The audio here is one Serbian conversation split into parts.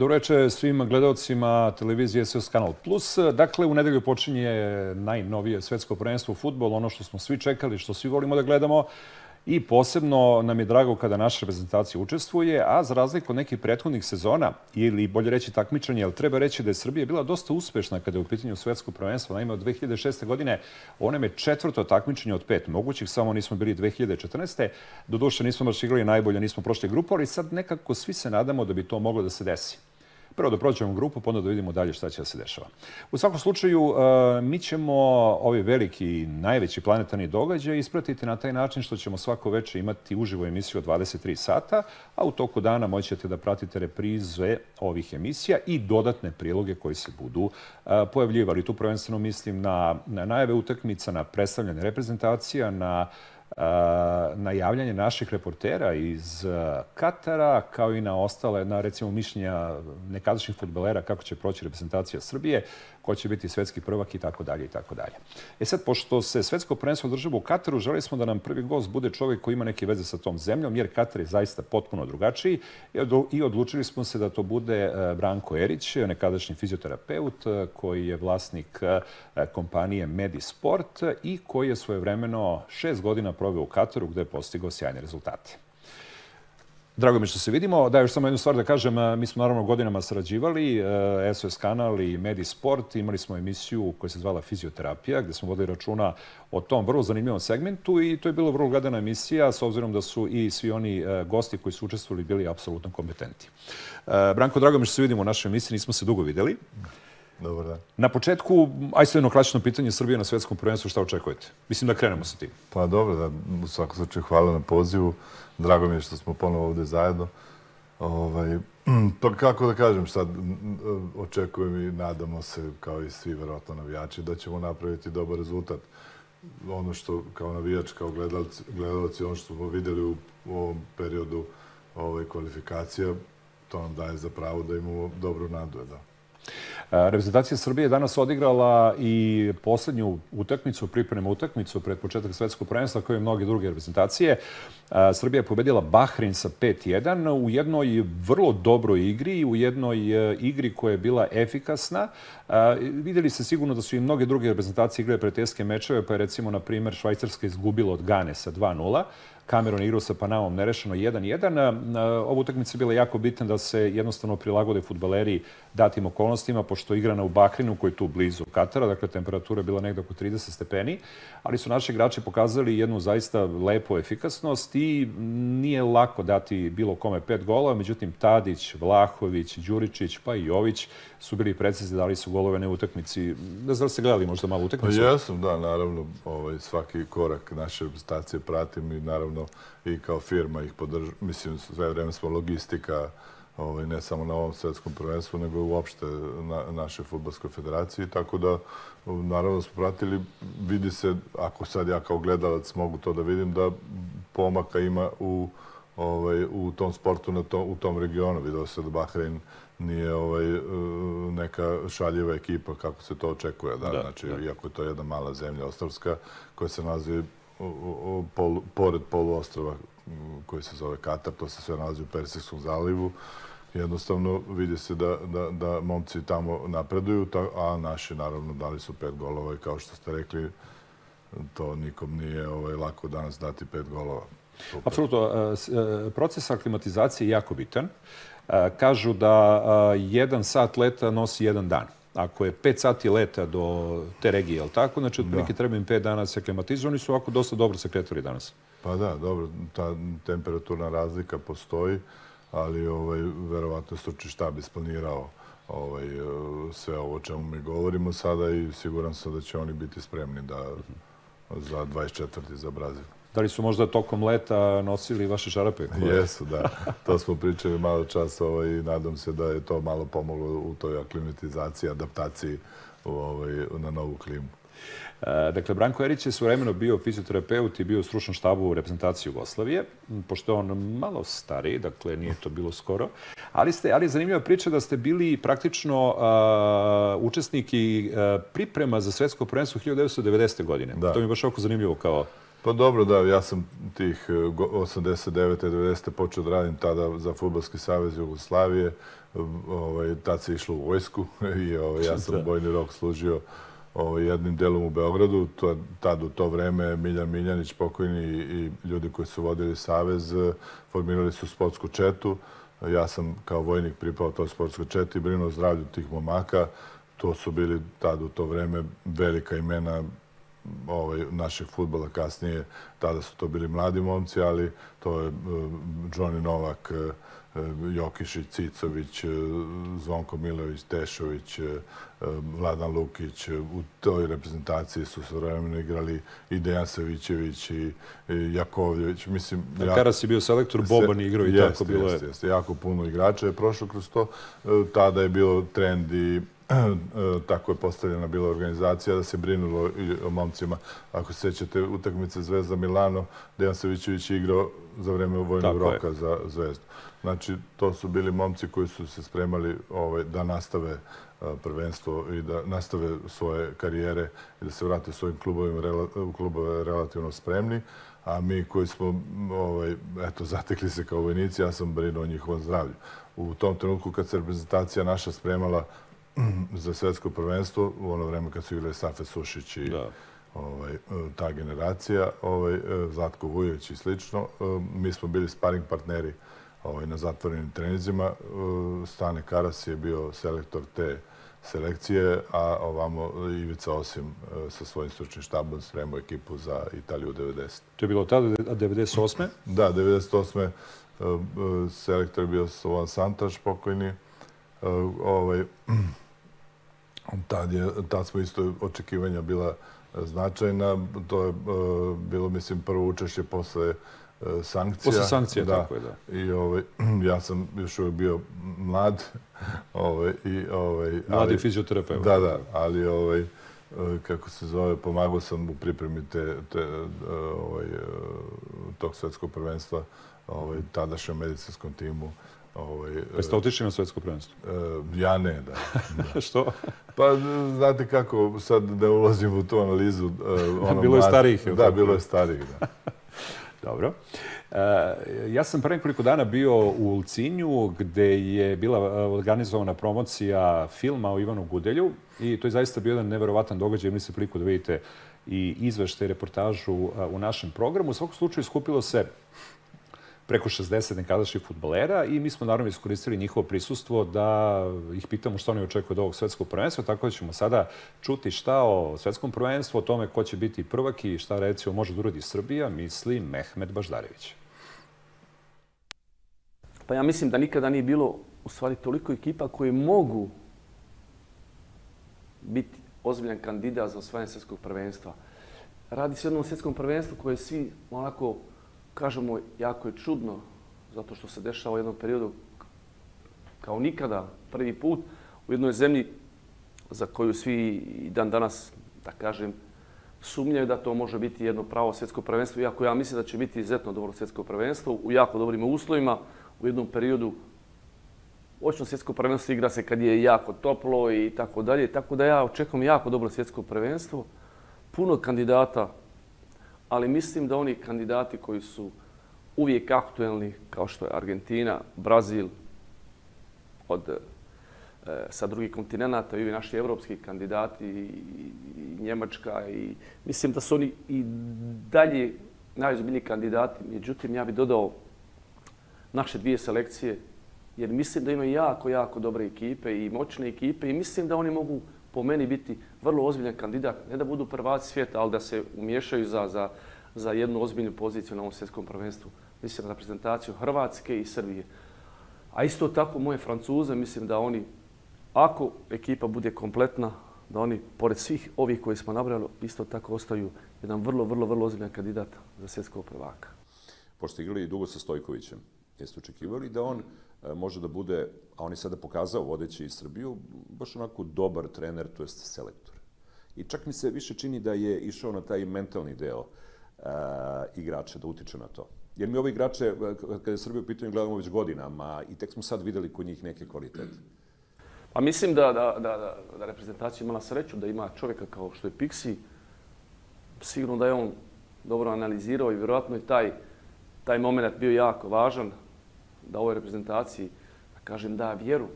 Dobro večer svim gledalcima televizije SOS Kanal Plus. Dakle, u nedelju počinje najnovije svetsko prvenstvo u futbolu, ono što smo svi čekali, što svi volimo da gledamo. I posebno nam je drago kada naša reprezentacija učestvuje, a za razliku od nekih prethodnih sezona, ili bolje reći takmičanje, ali treba reći da je Srbija bila dosta uspešna kada je u pitanju svetsko prvenstvo. Naime, od 2006. godine ono je četvrto takmičenje od pet mogućih, samo nismo bili 2014. Doduše nismo baš igrali najbolje, nismo prošli grupu, ali sad nekako svi se nadamo da bi to moglo da se desi. Prvo da prođemo grupu, pa onda da vidimo dalje šta će da se dešava. U svakom slučaju, e, mi ćemo ovi veliki, najveći planetarni događaj ispratiti na taj način što ćemo svako veče imati uživo emisiju od 23 sata, a u toku dana moćete da pratite reprize ovih emisija i dodatne priloge koji se budu e, pojavljivali. Tu prvenstveno mislim na, na najave utakmica, na predstavljanje reprezentacija, na na javljanje naših reportera iz Katara, kao i na ostale, na recimo mišljenja nekadašnjih futbolera kako će proći reprezentacija Srbije, ko će biti svetski prvak i tako dalje i tako dalje. E sad, pošto se svetsko prvenstvo održava u Kataru, želi smo da nam prvi gost bude čovjek koji ima neke veze sa tom zemljom, jer Katar je zaista potpuno drugačiji i odlučili smo se da to bude Branko Erić, nekadašnji fizioterapeut koji je vlasnik kompanije Medisport i koji je svojevremeno šest godina proveo u Kataru gde je postigao sjajne rezultate. Drago mi što se vidimo. Da, još samo jednu stvar da kažem. Mi smo naravno godinama sarađivali, SOS kanal i Medisport. Imali smo emisiju koja se zvala Fizioterapija, gde smo vodili računa o tom vrlo zanimljivom segmentu i to je bilo vrlo gledana emisija, s obzirom da su i svi oni gosti koji su učestvovali bili apsolutno kompetenti. Branko, drago mi što se vidimo u našoj emisiji. Nismo se dugo videli. Dobar dan. Na početku, aj sve jedno klasično pitanje Srbije na svetskom prvenstvu, šta očekujete? Mislim da krenemo sa tim. Pa dobro, da, u svakom slučaju hvala na pozivu. Drago mi je što smo ponovo ovde zajedno. Ovaj, pa kako da kažem, sad očekujem i nadamo se, kao i svi verovatno navijači, da ćemo napraviti dobar rezultat. Ono što kao navijač, kao gledalci, gledalci ono što smo videli u, u ovom periodu ovaj, kvalifikacija, to nam daje za pravo da imamo dobru nadu. Da. Reprezentacija Srbije je danas odigrala i poslednju utakmicu, pripremu utakmicu pred početak svetskog prvenstva, kao i mnoge druge reprezentacije. Srbija je pobedila Bahrein sa 5-1 u jednoj vrlo dobroj igri, u jednoj e, igri koja je bila efikasna. Videli ste sigurno da su i mnoge druge reprezentacije igrale preteske mečeve, pa je recimo, na primer, Švajcarska izgubila od Gane sa 2-0. Kameron igrao sa Panamom nerešeno 1-1. Ova utakmica je bila jako bitna da se jednostavno prilagode futbaleri datim okolnostima, pošto igrana u Bahrinu, koji je tu blizu Katara, dakle temperatura je bila negde oko 30 stepeni, ali su naši igrači pokazali jednu zaista lepu efikasnost i nije lako dati bilo kome pet golova, međutim Tadić, Vlahović, Đuričić pa i Jović su bili precizni, dali su golove na utakmici. Ne znam da ste gledali možda malo utakmicu? Pa jesam, da, naravno, ovaj, svaki korak naše stacije pratim i naravno i kao firma ih podržam. Mislim, sve vreme smo logistika, ovaj, ne samo na ovom svetskom prvenstvu, nego uopšte na našoj futbolskoj federaciji. Tako da, naravno, smo pratili, vidi se, ako sad ja kao gledalac mogu to da vidim, da pomaka ima u, ovaj, u tom sportu na to, u tom regionu. Videlo se da Bahrein nije ovaj, neka šaljiva ekipa kako se to očekuje. Da? da znači, da. iako je to jedna mala zemlja ostavska koja se nalazi pol, pored poluostrava koji se zove Katar, to se sve nalazi u Persijskom zalivu. Jednostavno vidi se da, da, da momci tamo napreduju, a naši naravno dali su pet golova i kao što ste rekli, to nikom nije ovaj, lako danas dati pet golova. Super. Apsolutno. E, proces aklimatizacije je jako bitan. E, kažu da jedan sat leta nosi jedan dan. Ako je 5 sati leta do te regije, je li tako? Znači, otprilike da. treba im 5 dana se aklimatizuju. Oni su ovako dosta dobro se kretali danas. Pa da, dobro. Ta temperaturna razlika postoji, ali ovaj, verovatno stručni štab isplanirao ovaj, sve ovo o čemu mi govorimo sada i siguran sam da će oni biti spremni da, za 24. za Brazil. Da li su možda tokom leta nosili vaše šarape? Koje... Jesu, da. To smo pričali malo čas ovaj, i nadam se da je to malo pomoglo u toj aklimatizaciji, adaptaciji ovaj, na novu klimu. E, dakle, Branko Erić je svovremeno bio fizioterapeut i bio u stručnom štabu u reprezentaciji Jugoslavije, pošto je on malo stariji, dakle nije to bilo skoro. Ali, ste, ali je zanimljiva priča da ste bili praktično uh, učesnik i uh, priprema za svetsko prvenstvo 1990. godine. Da. To mi je baš oko zanimljivo kao Pa dobro, da, ja sam tih 89. 90. počeo da radim tada za Futbolski savez Jugoslavije. Ovaj, tad se išlo u vojsku i ovaj, ja sam bojni rok služio ovaj, jednim delom u Beogradu. To, tad u to vreme Miljan Miljanić, pokojni i ljudi koji su vodili savez, formirali su sportsku četu. Ja sam kao vojnik pripao toj sportskoj četi i brinuo zdravlju tih momaka. To su bili tad u to vreme velika imena ovaj, našeg futbola kasnije. Tada su to bili mladi momci, ali to je uh, Johnny Novak, uh, Jokišić, Cicović, Zvonko Milović, Tešović, Vladan Lukić. U toj reprezentaciji su svojevremeno igrali i Dejan Savićević i Jakovljević. Mislim, ja, Karas je bio selektor, Boban igrao i tako bilo je. Jeste, jeste. Jako puno igrača je prošlo kroz to. Tada je bilo trend i tako je postavljena bila organizacija da se brinulo i o momcima. Ako se sećate utakmice Zvezda Milano, Dejan Savićević je igrao za vreme vojnog roka za Zvezdu. Znači, to su bili momci koji su se spremali ovaj, da nastave prvenstvo i da nastave svoje karijere i da se vrate svojim klubovima u klubove relativno spremni. A mi koji smo ovaj, eto, zatekli se kao vojnici, ja sam brinuo o njihovom zdravlju. U tom trenutku kad se reprezentacija naša spremala za svetsko prvenstvo, u ono vreme kad su igrali Safe Sušić i da. ovaj, ta generacija, ovaj, Zlatko Vujović i slično, mi smo bili sparing partneri ovaj, na zatvorenim trenizima. Stane Karas je bio selektor te selekcije, a ovamo Ivica Osim sa svojim stručnim štabom spremao ekipu za Italiju 90. To je bilo tada, 98. Da, 98. Selektor je bio Slovan Santaš, pokojni. Ovaj, Tad, je, tad smo isto očekivanja bila značajna. To je bilo, mislim, prvo učešće posle sankcija. Posle sankcija, da. tako je, da. I ovaj, ja sam još uvijek bio mlad. Ovaj, i, ovaj, Mladi fizioterapeut. Da, da, ali ovaj, kako se zove, pomagao sam u pripremi te, te, ovaj, tog svetskog prvenstva ovaj, tadašnjem medicinskom timu. Ovaj, pa ste otišli na svetsko prvenstvo? E, ja ne, da. da. Što? Pa, znate kako, sad da ulazim u tu analizu. E, ono bilo je starijih. Da, bilo je starijih, da. Dobro. E, ja sam pre nekoliko dana bio u Ulcinju gde je bila organizovana promocija filma o Ivanu Gudelju i to je zaista bio jedan neverovatan događaj. Imali se priliku da vidite i izvešte reportažu u našem programu. U svakom slučaju skupilo se preko 60 nekadašnjih futbolera i mi smo naravno iskoristili njihovo prisustvo da ih pitamo što oni očekuju od ovog svetskog prvenstva, tako da ćemo sada čuti šta o svetskom prvenstvu, o tome ko će biti prvak i šta recimo može da uradi Srbija, misli Mehmet Baždarević. Pa ja mislim da nikada nije bilo u stvari toliko ekipa koje mogu biti ozbiljan kandidat za osvajanje svjetskog prvenstva. Radi se o jednom svjetskom prvenstvu koje svi onako kažemo, jako je čudno, zato što se dešava u jednom periodu kao nikada, prvi put, u jednoj zemlji za koju svi i dan danas, da kažem, sumnjaju da to može biti jedno pravo svjetsko prvenstvo, iako ja mislim da će biti izuzetno dobro svjetsko prvenstvo, u jako dobrim uslovima, u jednom periodu Očno svjetsko prvenstvo igra se kad je jako toplo i tako dalje. Tako da ja očekujem jako dobro svjetsko prvenstvo. Puno kandidata ali mislim da oni kandidati koji su uvijek aktuelni, kao što je Argentina, Brazil, od, e, sa drugih kontinenta i naši evropski kandidati i, i Njemačka. I, mislim da su oni i dalje najozbiljniji kandidati. Međutim, ja bih dodao naše dvije selekcije, jer mislim da imaju jako, jako dobre ekipe i moćne ekipe i mislim da oni mogu po meni biti vrlo ozbiljan kandidat, ne da budu prvaci svijeta, ali da se umješaju za, za, za jednu ozbiljnu poziciju na ovom svjetskom prvenstvu. Mislim na reprezentaciju Hrvatske i Srbije. A isto tako moje Francuze, mislim da oni, ako ekipa bude kompletna, da oni, pored svih ovih koji smo nabrali, isto tako ostaju jedan vrlo, vrlo, vrlo ozbiljan kandidat za svjetskog prvaka. Pošto igrali dugo sa Stojkovićem, jeste očekivali da on može da bude, a on je sada pokazao vodeći i Srbiju, baš onako dobar trener, to je selektor. I čak mi se više čini da je išao na taj mentalni deo uh, igrača, da utiče na to. Jer mi ove igrače, e, kada je Srbija u pitanju, gledamo već godinama i tek smo sad videli kod njih neke kvalitete. Pa mislim da, da, da, da, da reprezentacija imala sreću da ima čovjeka kao što je Pixi. Sigurno da je on dobro analizirao i vjerojatno je taj, taj moment bio jako važan da ovoj reprezentaciji, da kažem, da vjeru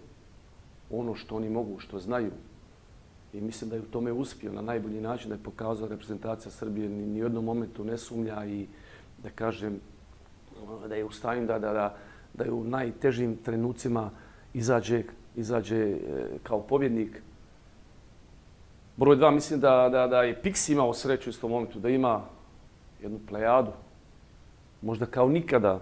ono što oni mogu, što znaju. I mislim da je u tome uspio na najbolji način da je pokazao reprezentacija Srbije ni, ni u jednom momentu ne sumnja i da kažem da je u stanju da, da, da, da je u najtežim trenucima izađe, izađe e, kao pobjednik. Broj dva, mislim da, da, da je Pixi imao sreću u istom momentu, da ima jednu plejadu, možda kao nikada,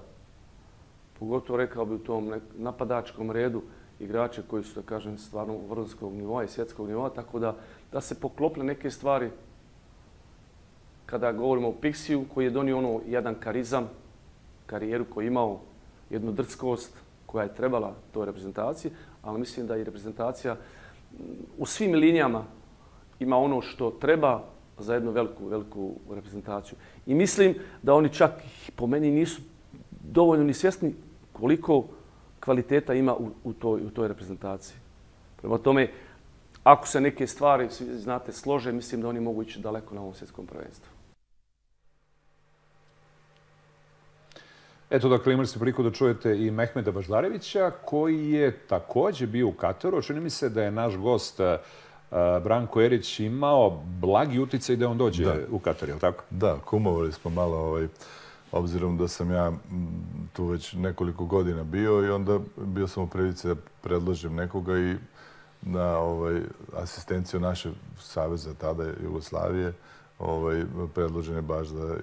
pogotovo rekao bi u tom napadačkom redu, igrače koji su, da kažem, stvarno vrhunskog nivoa i svjetskog nivoa, tako da, da se poklople neke stvari kada govorimo o Pixiju, koji je donio ono jedan karizam, karijeru koju je imao, jednu drskost koja je trebala toj reprezentaciji, ali mislim da i reprezentacija u svim linijama ima ono što treba za jednu veliku, veliku reprezentaciju. I mislim da oni čak po meni nisu dovoljno ni svjesni koliko kvaliteta ima u, u, toj, u toj reprezentaciji. Prema tome, ako se neke stvari, znate, slože, mislim da oni mogu ići daleko na ovom svjetskom prvenstvu. Eto, dakle, imali ste priliku da čujete i Mehmeda Baždarevića, koji je takođe bio u Kataru. Čini mi se da je naš gost uh, Branko Erić imao blagi uticaj da on dođe da. u Katar, je li tako? Da, kumovali smo malo, ovaj, obzirom da sam ja tu već nekoliko godina bio i onda bio sam u prilici da predložim nekoga i na ovaj, asistenciju naše saveza tada Jugoslavije ovaj, predložen je baš da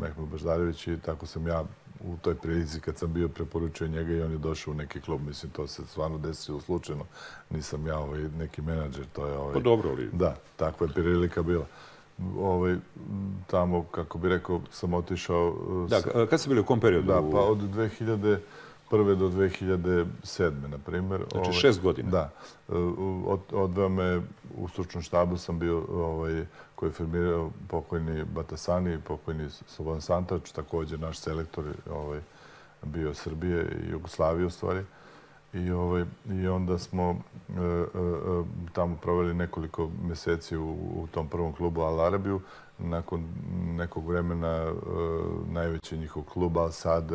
Mehmet Baždarević i tako sam ja u toj prilici kad sam bio preporučio njega i on je došao u neki klub. Mislim, to se stvarno desilo slučajno. Nisam ja ovaj, neki menadžer, to je... Ovaj, pa dobro, ali... Da, takva je prilika bila. Ovaj, tamo, kako bi rekao, sam otišao... Da, kad ste bili u kom periodu? Da, pa od 2000 2001. do 2007. na primjer. Znači ovaj, šest godina? Da. Od, odveo me u stručnom štabu sam bio ovaj, koji je firmirao pokojni Batasani, pokojni Slobodan Santač, također naš selektor ovaj, bio Srbije i Jugoslavije u stvari. I, ovaj, I onda smo e, e, e, tamo proveli nekoliko mjeseci u, u tom prvom klubu Al Arabiju. Nakon nekog vremena e, najveći njihov klub Al Sad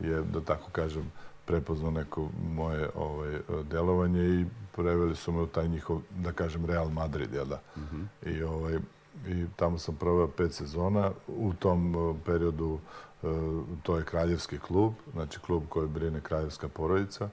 je, da tako kažem, prepoznao neko moje ovaj, delovanje i preveli su me u taj njihov, da kažem, Real Madrid, jel da? Mm -hmm. I, ovaj, I tamo sam proveo pet sezona. U tom periodu to je kraljevski klub, znači klub koji brine kraljevska porodica. Uh,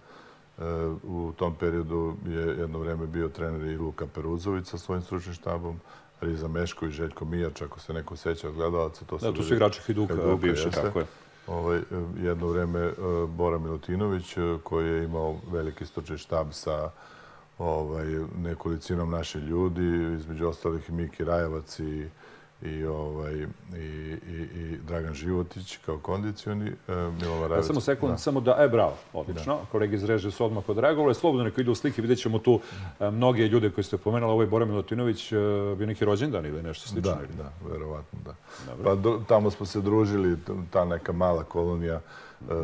u tom periodu je jedno vreme bio trener i Luka Peruzović sa svojim stručnim štabom, Riza Meško i Željko Mijač, ako se neko seća od gledalaca. To su, da, to su igrači Hiduka, Hiduka bivše, tako je ovaj, jedno vreme e, Bora Milutinović e, koji je imao veliki stručni štab sa ovaj, nekolicinom naše ljudi, između ostalih Miki Rajevac i i ovaj i i i Dragan Životić kao kondicioni e, Milova Rajević. samo sekund, da. samo da e bravo, odlično. Da. Kolege iz režije su odmah podreagovali. Slobodno neka idu slike, videćemo tu e, mnoge ljude koji ste pomenuli, ovaj Bora Milutinović e, bio neki rođendan ili nešto slično da, ili? Da, verovatno da. Dobre. Pa do, tamo smo se družili, ta neka mala kolonija e, e,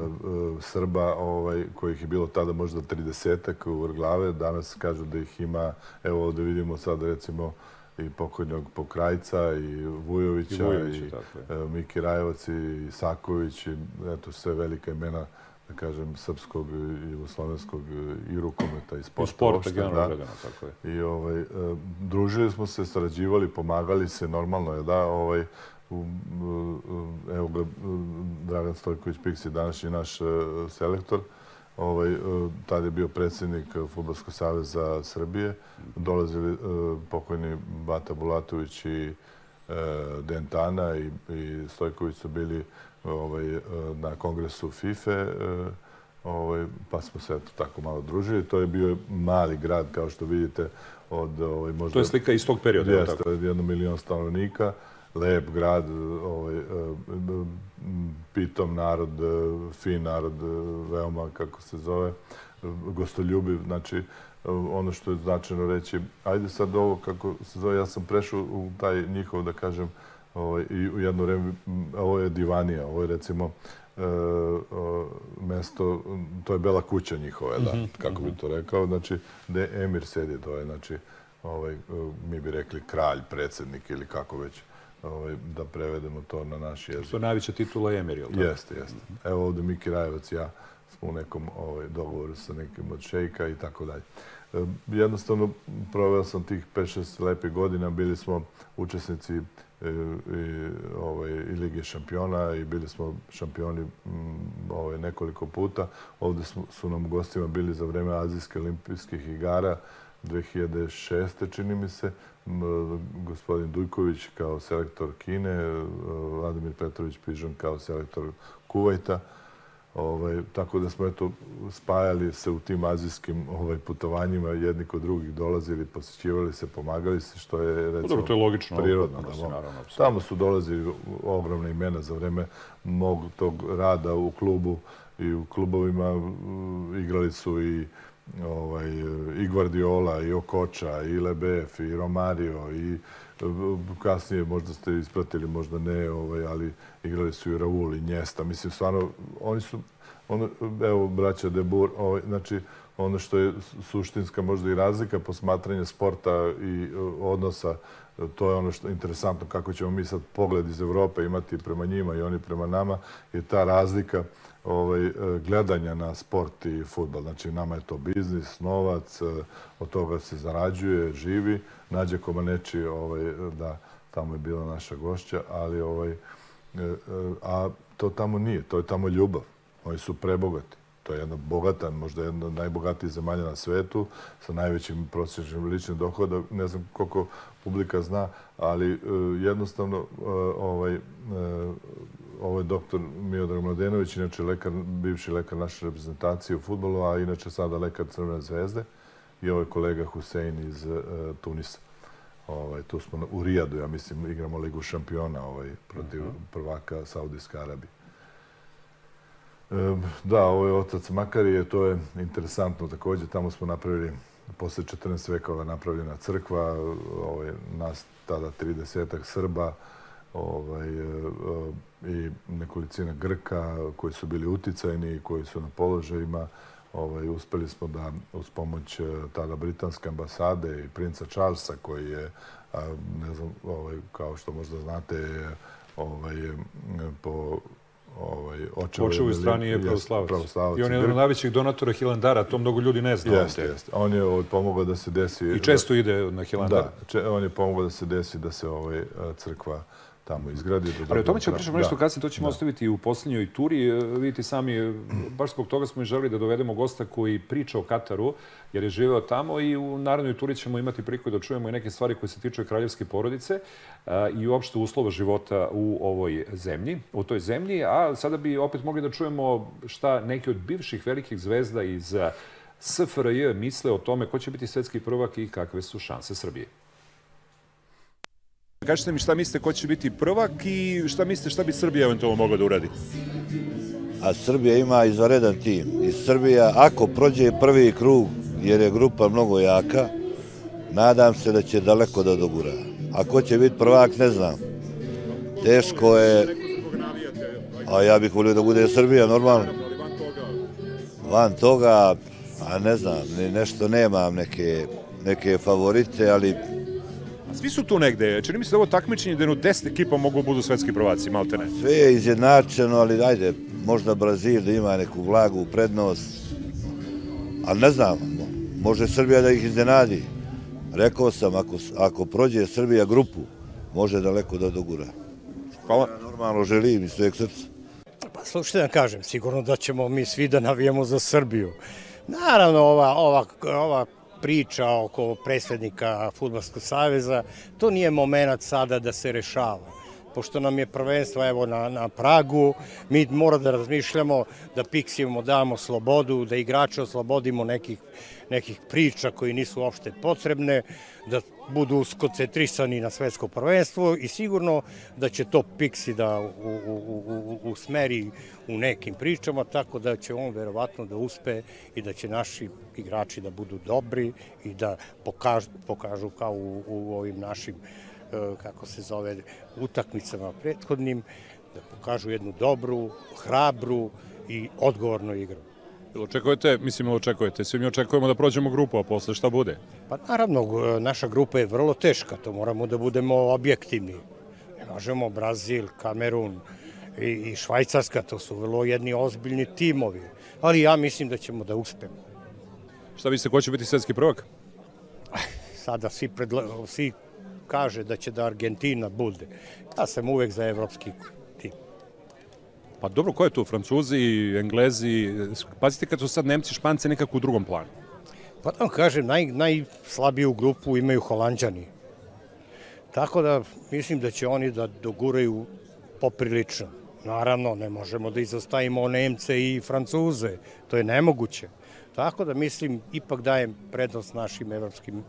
Srba, ovaj kojih je bilo tada možda 30-ak u Vrglave, danas kažu da ih ima, evo ovde vidimo sad recimo i pokojnog Pokrajca i Vujovića i, Vujović, i e, Miki Rajevac i Saković i eto sve velika imena da kažem srpskog i jugoslovenskog i rukometa i sporta. I sporta generalno gledano, tako je. I ovaj e, družili smo se, sarađivali, pomagali se normalno je da ovaj evo ga Dragan Stojković Piksi današnji naš e, selektor ovaj, e, tada je bio predsjednik Futbolskog saveza Srbije. Dolazili e, pokojni Bata Bulatović i e, Dentana i, i Stojković su bili ovaj, na kongresu FIFA, ovaj, pa smo se eto, tako malo družili. To je bio mali grad, kao što vidite, od ovaj, možda... To je slika iz tog perioda, jeste, tako? jedno milion stanovnika lep grad, ovaj, e, pitom narod, e, fin narod, e, veoma, kako se zove, gostoljubiv. Znači, ono što je značajno reći, ajde sad ovo, kako se zove, ja sam prešao u taj njihov, da kažem, ovaj, i u jedno vreme, ovo je divanija, ovo je recimo mesto, to je bela kuća njihove, da, mhm, kako bi mhm. to rekao, znači, gde Emir sedi, to je, znači, ovaj, mi bi rekli kralj, predsjednik ili kako već ovaj, da prevedemo to na naš jezik. To je najveća titula Emery, ili Jeste, jeste. Evo ovde Miki Rajevac i ja smo u nekom ovaj, dogovoru sa nekim od šejka i tako dalje. E, Jednostavno, proveo sam tih 5-6 lepih godina, bili smo učesnici e, i, ovaj, i Lige šampiona i bili smo šampioni mm, ovaj, nekoliko puta. Ovde smo, su nam gostima bili za vreme Azijske olimpijskih igara 2006. čini mi se, gospodin Dujković kao selektor Kine, Vladimir Petrović Pižon kao selektor Kuvajta. Ovaj, tako da smo eto spajali se u tim azijskim ovaj, putovanjima, jedni kod drugih dolazili, posjećivali se, pomagali se, što je recimo Dobro, to je logično. prirodno. Da, naravno. Tamo su dolazili ogromne imena za vreme mog tog rada u klubu i u klubovima igrali su i ovaj, i Guardiola, i Okoča, i Lebef, i Romario, i kasnije možda ste ispratili, možda ne, ovaj, ali igrali su i Raul i Njesta. Mislim, stvarno, oni su, ono, evo, braća Debur, ovaj, znači, ono što je suštinska možda i razlika posmatranja sporta i uh, odnosa to je ono što je interesantno kako ćemo mi sad pogled iz Evrope imati prema njima i oni prema nama je ta razlika ovaj, e, gledanja na sport i futbol. Znači nama je to biznis, novac, e, od toga se zarađuje, živi. Nađe Komaneči ovaj, da tamo je bila naša gošća, ali ovaj, e, e, a to tamo nije, to je tamo ljubav. Oni su prebogati. To je jedna bogata, možda jedna od najbogatijih zemalja na svetu, sa najvećim prosječnim ličnim dohodom. Ne znam koliko publika zna, ali e, jednostavno e, ovaj, ovo je doktor Miodrag Mladenović, inače lekar, bivši lekar naše reprezentacije u futbolu, a inače sada lekar Crvene zvezde. I ovo je kolega Husein iz Tunisa. Ovaj, tu smo u Rijadu, ja mislim, igramo Ligu šampiona ovaj, protiv prvaka Saudijske Arabije. E, Da, ovo je otac Makarije, to je interesantno takođe. Tamo smo napravili, posle 14 vekova napravljena crkva, ovaj, nas tada 30 Srba ovaj, e, i nekolicina Grka koji su bili uticajni i koji su na položajima. Ovaj, uspeli smo da uz pomoć e, tada britanske ambasade i princa Charlesa koji je, ne znam, ovaj, kao što možda znate, ovaj, po ovaj, očevoj Očevoj strani je pravoslavac. pravoslavac I on je jedan od najvećih donatora Hilandara, to mnogo ljudi ne zna. Jeste, jeste. On je pomogao da se desi... I često ide na Hilandar. Da, če, on je pomogao da se desi da se ovaj, crkva tamo izgradi. Da Ali o tome ćemo pričati nešto Da. kasnije, to ćemo ostaviti u posljednjoj turi. E, Vidite sami, e, baš zbog toga smo i želi da dovedemo gosta koji priča o Kataru, jer je živeo tamo i u narednoj turi ćemo imati priliku da čujemo i neke stvari koje se tiču kraljevske porodice a, i uopšte uslova života u ovoj zemlji, u toj zemlji. A sada bi opet mogli da čujemo šta neki od bivših velikih zvezda iz SFRJ misle o tome ko će biti svetski prvak i kakve su šanse Srbije. Kažete mi šta mislite ko će biti prvak i šta mislite šta bi Srbija eventualno mogla da uradi? a Srbija ima izvaredan tim. I Srbija, ako prođe prvi krug, jer je grupa mnogo jaka, nadam se da će daleko da dogura. A ko će biti prvak, ne znam. Teško je, a ja bih volio da bude Srbija, normalno. Van toga, a ne znam, nešto nemam neke, neke favorite, ali Svi su tu negde. Čini mi se da ovo takmičenje da jedno 10 ekipa mogu da budu svetski prvaci, malte ne. sve je izjednačeno, ali ajde, možda Brazil da ima neku blagu prednost, ali ne znam, mo- može Srbija da ih iznenadi. Rekao sam, ako, ako prođe Srbija grupu, može daleko da dogura. Hvala. Ja normalno želim iz sveg srca. Pa slušajte da kažem, sigurno da ćemo mi svi da navijemo za Srbiju. Naravno, ova, ova, ova priča oko predsjednika Futbolskog saveza, to nije moment sada da se rešava. Pošto nam je prvenstvo evo na, na Pragu, mi mora da razmišljamo da Pixijemu damo slobodu, da igrače oslobodimo nekih, nekih priča koji nisu uopšte potrebne, da budu skoncentrisani na svetsko prvenstvo i sigurno da će to Pixi da u, u, u, usmeri u nekim pričama, tako da će on verovatno da uspe i da će naši igrači da budu dobri i da pokažu, pokažu kao u, u ovim našim e, kako se zove, utakmicama prethodnim, da pokažu jednu dobru, hrabru i odgovornu igru. Očekujete, mislim, očekujete, svi mi očekujemo da prođemo grupu, a posle šta bude? Pa naravno, naša grupa je vrlo teška, to moramo da budemo objektivni. Ne možemo Brazil, Kamerun i, i Švajcarska, to su vrlo jedni ozbiljni timovi. Ali ja mislim da ćemo da uspemo. Šta mislite, ko će biti svetski prvak? Sada svi, predla, svi kaže da će da Argentina bude. Ja sam uvek za evropski. Pa dobro, ko je tu? Francuzi, Englezi? Pazite kad su sad Nemci, Španci nekako u drugom planu. Pa da vam kažem, naj, najslabiju grupu imaju Holandžani. Tako da mislim da će oni da doguraju poprilično. Naravno, ne možemo da izostavimo Nemce i Francuze. To je nemoguće. Tako da mislim, ipak dajem prednost našim evropskim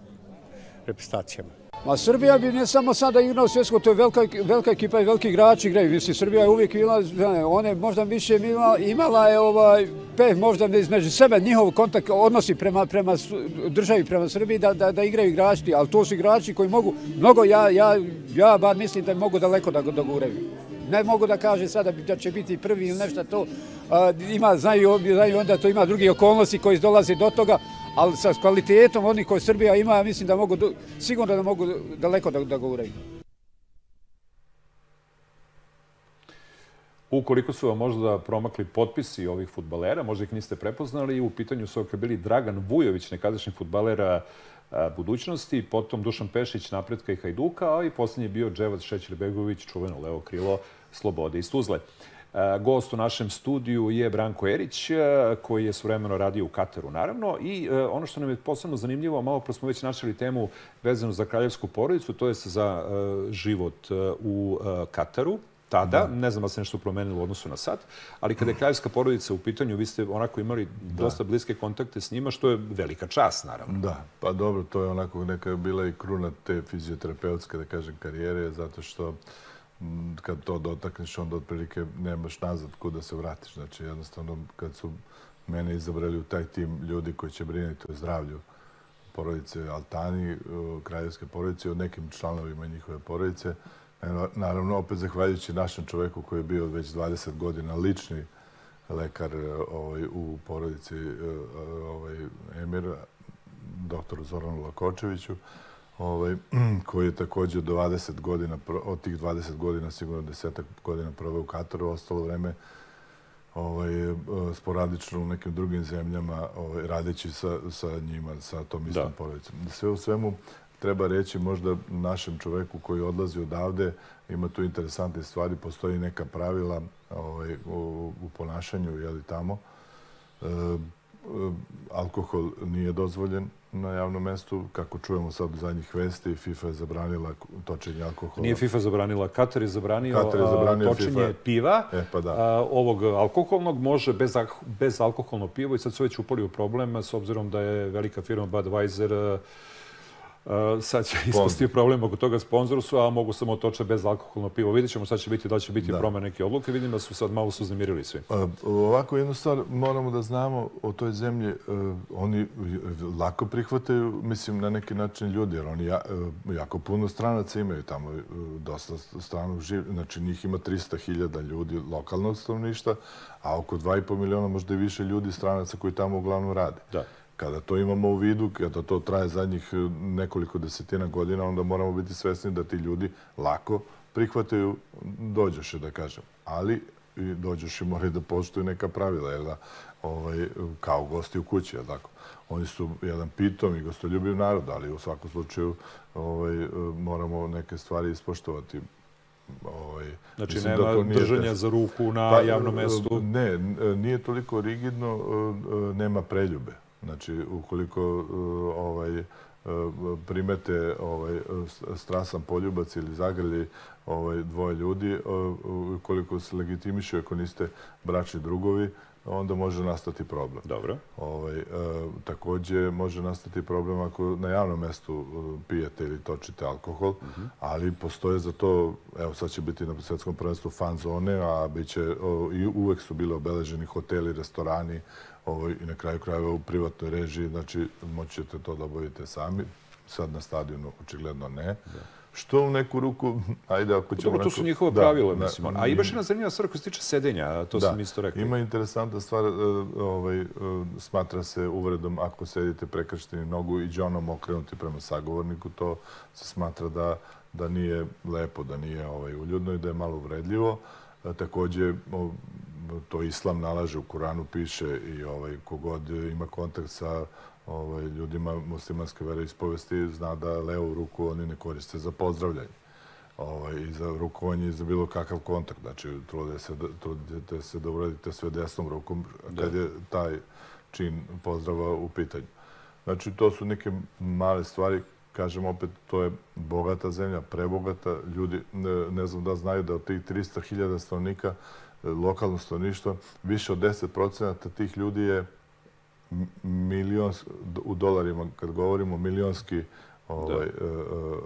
reprezentacijama. Ma Srbija bi ne samo sada igrala svjetsko, to je velika, velika ekipa i veliki igrači igraju. Mislim, Srbija je uvijek imala, one možda više imala, imala je ovaj, peh možda između sebe, njihov kontakt, odnosi prema, prema državi, prema Srbiji, da, da, da igraju igrači, ali to su igrači koji mogu, mnogo, ja, ja, ja bar mislim da mogu daleko da, da guraju. Ne mogu da kaže sada da će biti prvi ili nešto to. A, ima, znaju, znaju onda to ima drugi okolnosti koji dolaze do toga, ali sa kvalitetom onih koje Srbija ima, mislim da mogu, sigurno da mogu daleko da, da guraju. Ukoliko su vam možda promakli potpisi ovih futbalera, možda ih niste prepoznali, u pitanju su ovdje bili Dragan Vujović, nekadašnji futbalera budućnosti, potom Dušan Pešić, Napretka i Hajduka, a i posljednji je bio Dževad Šećer-Begović, čuveno levo krilo Slobode iz Tuzle. Gost u našem studiju je Branko Erić, koji je suvremeno radio u Kataru, naravno. I ono što nam je posebno zanimljivo, malo pro smo već načeli temu vezanu za kraljevsku porodicu, to je za život u Kataru tada, ne znam da se nešto promenilo u odnosu na sad, ali kada je kraljevska porodica u pitanju, vi ste onako imali dosta bliske kontakte s njima, što je velika čast, naravno. Da, pa dobro, to je onako neka bila i kruna te fizioterapeutske, da kažem, karijere, zato što kad to dotakneš, onda otprilike nemaš nazad kuda se vratiš. Znači, jednostavno, kad su mene izabrali u taj tim ljudi koji će brinuti o zdravlju porodice Altani, kraljevske porodice, o nekim članovima njihove porodice, naravno, opet zahvaljujući našem čoveku koji je bio već 20 godina lični lekar ovaj, u porodici ovaj, Emira, doktoru Zoranu Lakočeviću, ovaj, koji je također do 20 godina, od tih 20 godina, sigurno desetak godina prve u Kataru, ostalo vreme ovaj, sporadično u nekim drugim zemljama, ovaj, radeći sa, sa njima, sa tom istom porodicom. Sve u svemu treba reći možda našem čoveku koji odlazi odavde, ima tu interesantne stvari, postoji neka pravila ovaj, u, u ponašanju jeli, tamo. E, alkohol nije dozvoljen na javnom mestu. Kako čujemo sad u zadnjih vesti, FIFA je zabranila točenje alkohola. Nije FIFA zabranila, Katar je zabranio, Katar je zabranio točenje FIFA. piva. E, pa da. A, ovog alkoholnog može bez, bez alkoholno pivo i sad su već upali u problem s obzirom da je velika firma Budweiser sad će ispustiti problem oko toga sponzorsu, a mogu samo toče bez alkoholno pivo. Vidjet ćemo sad će biti da će biti promjer neke odluke. Vidim da su sad malo su zamirili svi. Ovako jednu stvar moramo da znamo o toj zemlji. E, oni lako prihvataju, mislim, na neki način ljudi, jer oni jako puno stranaca imaju tamo, dosta stranog živi. Znači, njih ima 300.000 ljudi lokalnog stanovništa, a oko 2,5 miliona možda i više ljudi stranaca koji tamo uglavnom rade. Da. Kada to imamo u vidu, kada to traje zadnjih e, nekoliko desetina godina, onda moramo biti svesni da ti ljudi lako prihvataju dođoše, da kažem. Ali dođoše moraju da poštuju neka pravila, jer da, ovaj, kao gosti u kući, jel tako? Oni su jedan pitom i gostoljubiv narod, ali u svakom slučaju ovaj, moramo neke stvari ispoštovati. Ovaj, znači, nema da držanja za ruku na pa, javnom mestu? Ne, nije toliko rigidno, nema preljube. Znači, ukoliko e, ovaj, e, primete ovaj, strasan poljubac ili zagrli ovaj, dvoje ljudi, e, ukoliko se legitimiše ako niste bračni drugovi, onda može nastati problem. Dobro. Ovaj, e, takođe može nastati problem ako na javnom mestu pijete ili točite alkohol, uh -huh. ali postoje za to, evo sad će biti na svjetskom prvenstvu fan zone, a biće, o, i uvek su bile obeleženi hoteli, restorani, ovaj, i na kraju krajeva u privatnoj režiji, znači moći ćete to da obavite sami. Sad na stadionu očigledno ne. Da. Što u neku ruku, ajde ako ćemo... Dobro, to su njihove da, pravile, da, mislim. A i baš jedna zanimljiva stvar koja se tiče sedenja, to da, sam isto rekao. Ima interesantna stvar, e, ovaj, e, smatra se uvredom ako sedite prekršteni nogu i džonom okrenuti prema sagovorniku, to se smatra da da nije lepo, da nije ovaj, uljudno i da je malo uvredljivo. Takođe, to islam nalaže u Kuranu piše i ovaj kogod ima kontakt sa ovaj ljudima muslimanske veroispovesti zna da levu ruku oni ne koriste za pozdravljanje. Ovaj, i za rukovanje i za bilo kakav kontakt. Znači, trudite se, da, trudite se da uradite sve desnom rukom kad da. je taj čin pozdrava u pitanju. Znači, to su neke male stvari kažem opet, to je bogata zemlja, prebogata. Ljudi, ne, ne znam da znaju da od tih 300.000 stanovnika e, lokalno stanovništvo, više od 10% tih ljudi je milions, u dolarima, kad govorimo, milionski ovaj, da. uh,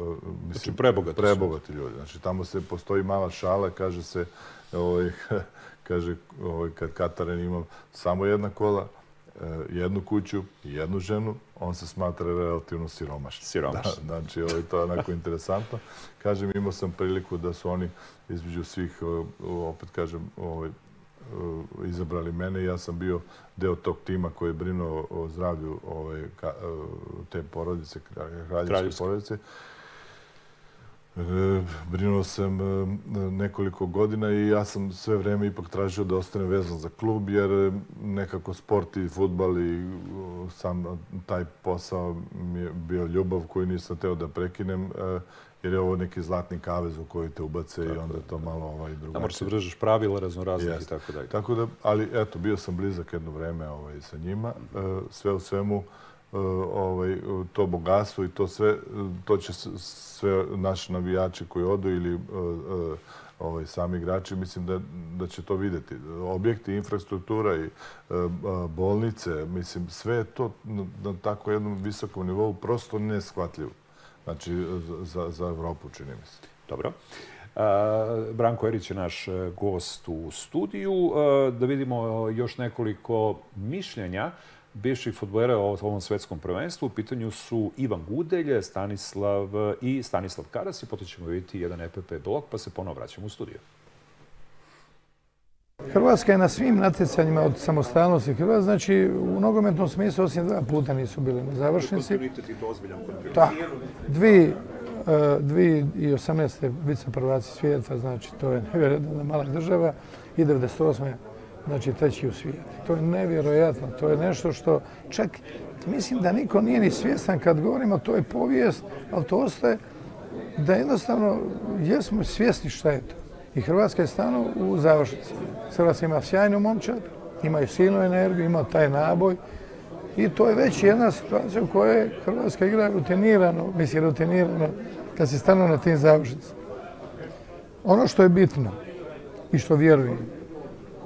uh, mislim, znači, prebogati, prebogati ljudi. Znači, tamo se postoji mala šala, kaže se, ovaj, kaže, ovaj, kad Kataren ima samo jedna kola, jednu kuću i jednu ženu, on se smatra relativno siromašnim. Siromašnim. Da, znači, ovaj, to je onako interesantno. Kažem, imao sam priliku da su oni između svih, opet kažem, ovaj, izabrali mene ja sam bio deo tog tima koji je brinuo o zdravlju ovaj, ka, eh, te porodice, kraljevske porodice. E, brinuo sam e, nekoliko godina i ja sam sve vreme ipak tražio da ostanem vezan za klub, jer nekako sport i futbal i sam taj posao mi je bio ljubav koju nisam teo da prekinem, e, jer je ovo neki zlatni kavez u koji te ubace tako i onda to malo ovaj drugačije. Da moraš se držaš pravila raznoraznih i tako dalje. Tako da, ali eto, bio sam blizak jedno vreme ovaj, sa njima. Sve u svemu, ovaj, to bogatstvo i to sve, to će sve naši navijači koji odu ili e, e, ovaj, sami igrači, mislim da, da će to videti. Objekti, infrastruktura i e, bolnice, mislim, sve je to na tako jednom visokom nivou prosto neshvatljivo. Znači, za, za Evropu, čini mi se. Dobro. Branko Erić je naš gost u studiju. Da vidimo još nekoliko mišljenja bivših futbolera u ovom svetskom prvenstvu. U pitanju su Ivan Gudelj, Stanislav i Stanislav Karas i potom ćemo vidjeti jedan EPP blok, pa se ponovo vraćamo u studiju. Hrvatska je na svim natjecanjima od samostalnosti Hrvatska, znači u nogometnom smislu osim dva puta nisu bili na završnici. Kontinuitet i to ozbiljan kontinuitet. Da. Dvi, dvi i osamneste vice prvaci svijeta, znači to je nevjerojatna mala država i 98 znači treći u svijetu. To je nevjerojatno, to je nešto što čak mislim da niko nije ni svjestan kad govorimo, to je povijest, ali to ostaje da jednostavno jesmo svjesni šta je to. I Hrvatska je stano u završnici. Hrvatska ima sjajnu momčad, ima i silnu energiju, ima taj naboj i to je već jedna situacija u kojoj Hrvatska igra rutinirano, mislim rutinirano, kad se stanu na tim završnicama. Ono što je bitno i što vjerujem,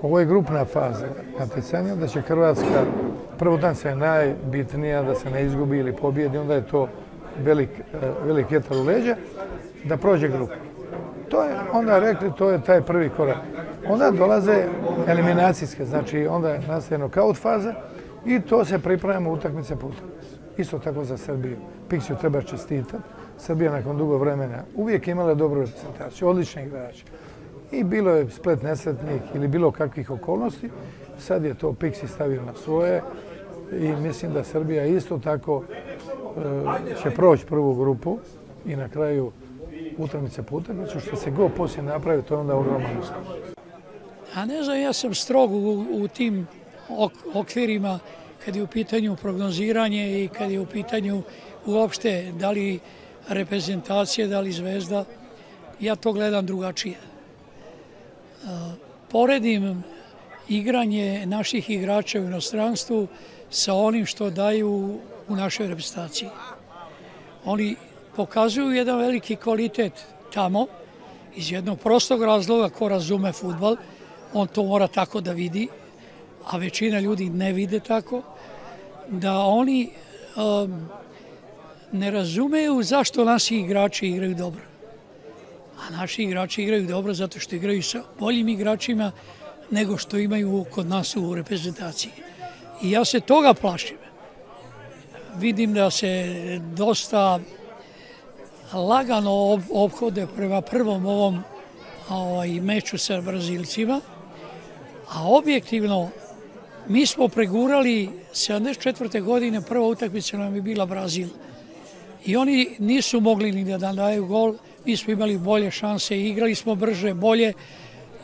Ovo je grupna faza natjecanja, da će Hrvatska, prvo dan se je najbitnija da se ne izgubi ili pobijedi, onda je to velik, e, velik vjetar u leđa, da prođe grupu. To je, onda rekli, to je taj prvi korak. Onda dolaze eliminacijske, znači onda nastaje nokaut faza i to se pripremamo utakmice po utakmice. Isto tako za Srbiju. Piksiju treba čestitati. Srbija nakon dugo vremena uvijek imala dobru reprezentaciju, odlični igrači i bilo je splet nesretnih ili bilo kakvih okolnosti. Sad je to Pixi stavio na svoje i mislim da Srbija isto tako e, će proći prvu grupu i na kraju utakmice po utakmicu. Što se go poslije napravi, to je onda ogroman uspjeh. A ne znam, ja sam strog u, tim ok, okvirima kad je u pitanju prognoziranje i kad je u pitanju uopšte da li reprezentacije, da li zvezda. Ja to gledam drugačije poredim igranje naših igrača u inostranstvu sa onim što daju u našoj reprezentaciji. Oni pokazuju jedan veliki kvalitet tamo, iz jednog prostog razloga ko razume futbal, on to mora tako da vidi, a većina ljudi ne vide tako, da oni um, ne razumeju zašto naši igrači igraju dobro a naši igrači igraju dobro zato što igraju sa boljim igračima nego što imaju kod nas u reprezentaciji. I ja se toga plašim. Vidim da se dosta lagano obhode prema prvom ovom ovaj, meču sa Brazilcima, a objektivno mi smo pregurali 74. godine, prva utakmica nam je bila Brazil. I oni nisu mogli ni da daju gol, mi smo imali bolje šanse, igrali smo brže, bolje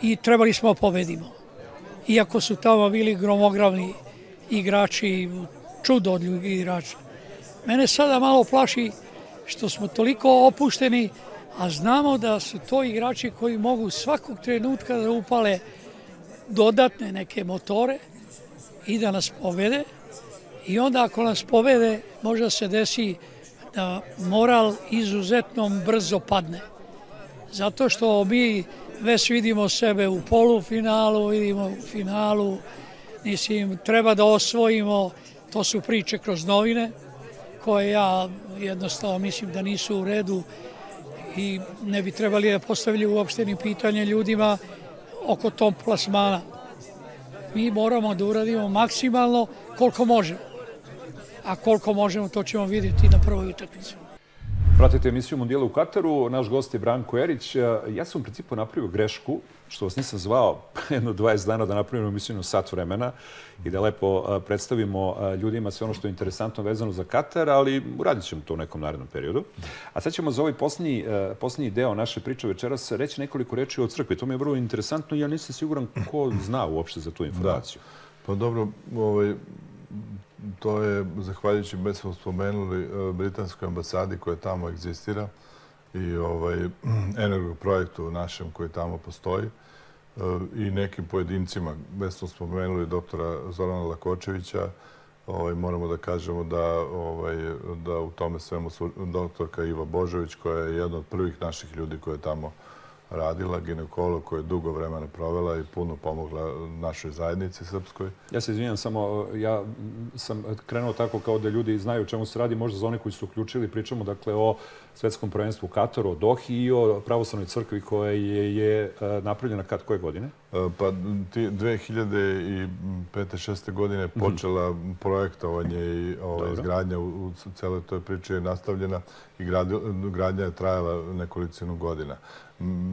i trebali smo da pobedimo. Iako su tamo bili gromogravni igrači, čudo od igrača. Mene sada malo plaši što smo toliko opušteni, a znamo da su to igrači koji mogu svakog trenutka da upale dodatne neke motore i da nas povede. I onda ako nas povede, možda se desi da moral izuzetno brzo padne. Zato što mi već vidimo sebe u polufinalu, vidimo u finalu, mislim, treba da osvojimo, to su priče kroz novine, koje ja jednostavno mislim da nisu u redu i ne bi trebali da postavljaju uopšte ni pitanje ljudima oko tom plasmana. Mi moramo da uradimo maksimalno koliko možemo. A koliko možemo, to ćemo vidjeti na prvoj utakmici. Pratite emisiju Mundijela u Kataru. Naš gost je Branko Erić. Ja sam u principu napravio grešku, što vas nisam zvao jedno 20 dana da napravimo emisiju na sat vremena i da lepo predstavimo ljudima sve ono što je interesantno vezano za Katar, ali uradit ćemo to u nekom narednom periodu. A sad ćemo za ovaj posljednji, posljednji deo naše priče večeras reći nekoliko reči o crkvi. To mi je vrlo interesantno i ja nisam siguran ko zna uopšte za tu informaciju. Da. Pa dobro, ovaj, to je, zahvaljujući, već smo spomenuli, e, britanskoj ambasadi koja tamo egzistira i ovaj, projektu našem koji tamo postoji e, i nekim pojedincima. Već smo spomenuli doktora Zorana Lakočevića, ovaj, moramo da kažemo da, ovaj, da u tome svemu su doktorka Iva Božović, koja je jedna od prvih naših ljudi koja je tamo radila, ginekolog koja je dugo vremena provela i puno pomogla našoj zajednici srpskoj. Ja se izvinjam, samo ja sam krenuo tako kao da ljudi znaju o čemu se radi, možda za one koji su uključili, pričamo dakle o svetskom prvenstvu u Kataru, o Dohi i o pravoslavnoj crkvi koja je, je e, napravljena kad koje godine? E, pa 2005-2006. godine mhm. počela projektovanje i ovaj, izgradnja u, celoj toj priči je nastavljena i gradnja je trajala nekolicinu godina.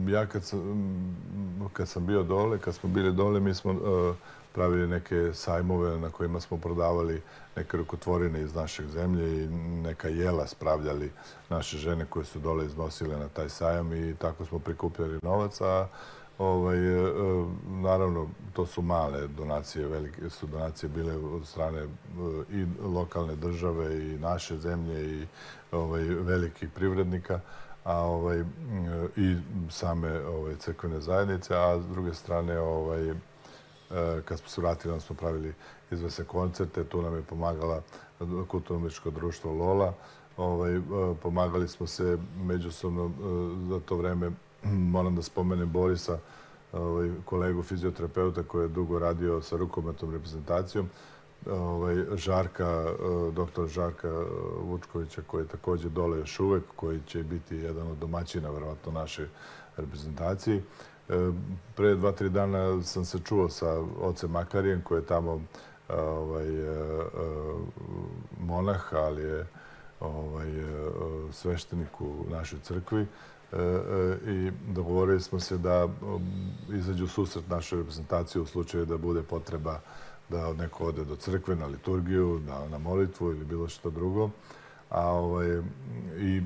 Ja kad sam, kad sam bio dole, kad smo bili dole, mi smo e, pravili neke sajmove na kojima smo prodavali neke rukotvorine iz našeg zemlje i neka jela spravljali naše žene koje su dole iznosile na taj sajam i tako smo prikupljali novac, a ovaj, e, naravno to su male donacije, velike su donacije bile od strane e, i lokalne države i naše zemlje i ovaj, velikih privrednika a ovaj i same ovaj crkvene zajednice, a s druge strane ovaj kad smo se vratili, onda smo pravili izvese koncerte. Tu nam je pomagala kulturno društvo Lola. Ovaj, e, pomagali smo se međusobno e, za to vreme. Moram da spomenem Borisa, ovaj, kolegu fizioterapeuta koji je dugo radio sa rukometom reprezentacijom. Ovaj, Žarka, doktor Žarka Vučkovića koji je također dole još uvek, koji će biti jedan od domaćina, verovatno, naše reprezentacije. Pre dva, tri dana sam se čuo sa ocem Makarijem, koji je tamo ovaj, e, e, monah, ali je ovaj, e, sveštenik u našoj crkvi. I dogovorili smo se da izađu susret našoj reprezentaciji u slučaju da bude potreba da neko ode do crkve na liturgiju, na, na molitvu ili bilo što drugo a ovaj, i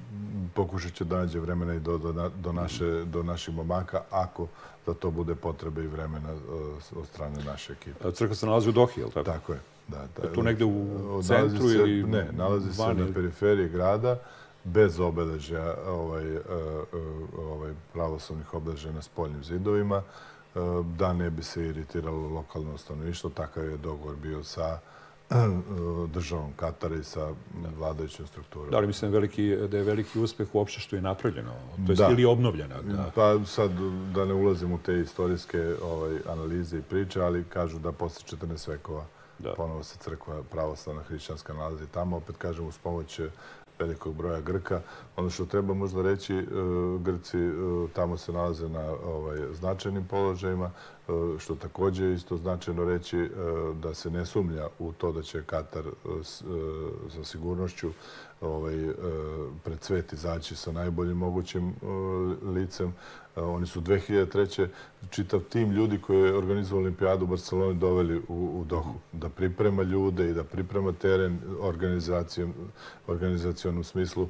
pokušat će da nađe vremena i do, do, do, naše, do naših momaka, ako za to bude potrebe i vremena eh, od strane naše ekipe. Crkva se nalazi u Dohi, je li tako? Tako je. Da, da, je tu negde u centru se, ili Ne, nalazi se na periferiji grada, bez obeležja ovaj, eh, eh, ovaj, pravoslovnih obeležja na spoljnim zidovima, da ne bi se iritiralo lokalno stanovništvo. Takav je dogovor bio sa državom Katara i sa vladajućom strukturom. Da li mislim veliki, da je veliki uspeh uopšte što je napravljeno? To je da. ili obnovljena? Da. Pa sad da ne ulazim u te istorijske ovaj, analize i priče, ali kažu da posle 14 vekova da. ponovo se crkva pravoslavna hrišćanska nalazi tamo. Opet kažem, uz pomoć velikog broja Grka. Ono što treba možda reći, e, Grci e, tamo se nalaze na ovaj, značajnim položajima, e, što također isto značajno reći da se ne sumlja u to da će Katar sa sigurnošću ovaj, pred svet izaći sa najboljim mogućim licem, Oni su 2003. čitav tim ljudi koji je organizovao olimpijadu u Barceloni doveli u, u Dohu. Da priprema ljude i da priprema teren organizacijonom smislu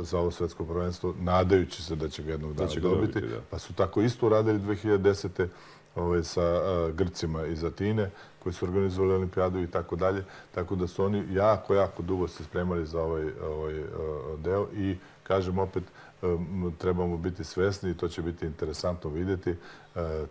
za ovo svetsko prvenstvo, nadajući se da će ga jednog dana dobiti. Pa su tako isto uradili 2010 ovaj, sa Grcima iz Atine, koji su organizovali olimpijadu i tako dalje. Tako da su oni jako, jako dugo se spremali za ovaj, ovaj deo i, kažem opet, trebamo biti svesni i to će biti interesantno vidjeti,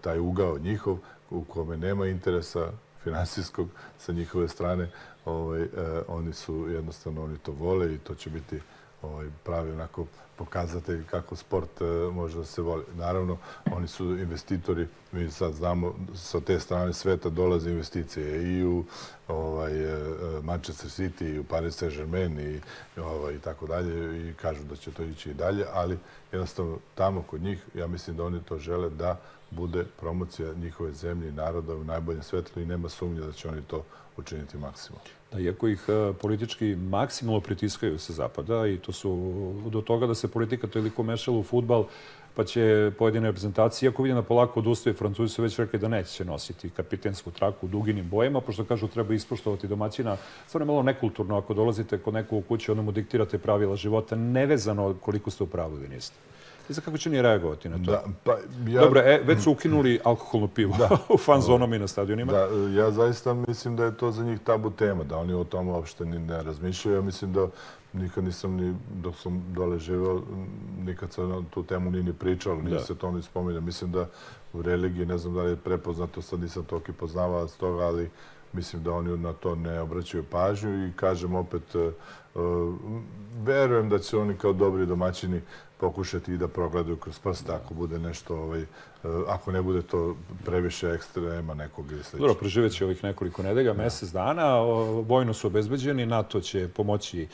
taj ugao njihov u kome nema interesa finansijskog sa njihove strane, ovaj, oni su jednostavno, oni to vole i to će biti ovaj, pravi onako pokazatelj kako sport e, može da se voli. Naravno, oni su investitori, mi sad znamo, sa te strane sveta dolaze investicije i u ovaj, e, Manchester City, i u Paris Saint-Germain i, ovaj, i tako dalje i kažu da će to ići i dalje, ali jednostavno tamo kod njih, ja mislim da oni to žele da bude promocija njihove zemlje i naroda u najboljem svetlu i nema sumnje da će oni to učiniti maksimum. Da, iako ih e, politički maksimalno pritiskaju sa zapada i to su do toga da se politika toliko mešala u futbal, pa će pojedine reprezentacije, iako vidim da polako odustaju, Francuzi su već rekli da neće nositi kapitensku traku u duginim bojama, pošto kažu treba ispoštovati domaćina. Stvarno je malo nekulturno ako dolazite kod nekog u kući, onda mu diktirate pravila života, nevezano koliko ste u pravu ili niste. Ne znam kako će oni reagovati na to. Da, pa, ja... Dobro, e, već su ukinuli alkoholno pivo da. u fan zonama i na stadionima. Da, ja zaista mislim da je to za njih tabu tema, da oni o tom uopšte ni ne razmišljaju. Ja mislim da nikad nisam ni, dok sam dole živeo, nikad se na tu temu ni ni pričalo, nije se to ni spominjao. Mislim da u religiji, ne znam da li je prepoznato, sad nisam toki poznavao s toga, ali mislim da oni na to ne obraćaju pažnju i kažem opet, uh, verujem da će oni kao dobri domaćini pokušati i da progledaju kroz prsta ako bude nešto, ovaj, ako ne bude to previše ekstrema nekog ili slično. Dobro, preživet će ovih nekoliko nedelja, mesec dana. Vojno su obezbeđeni, NATO će pomoći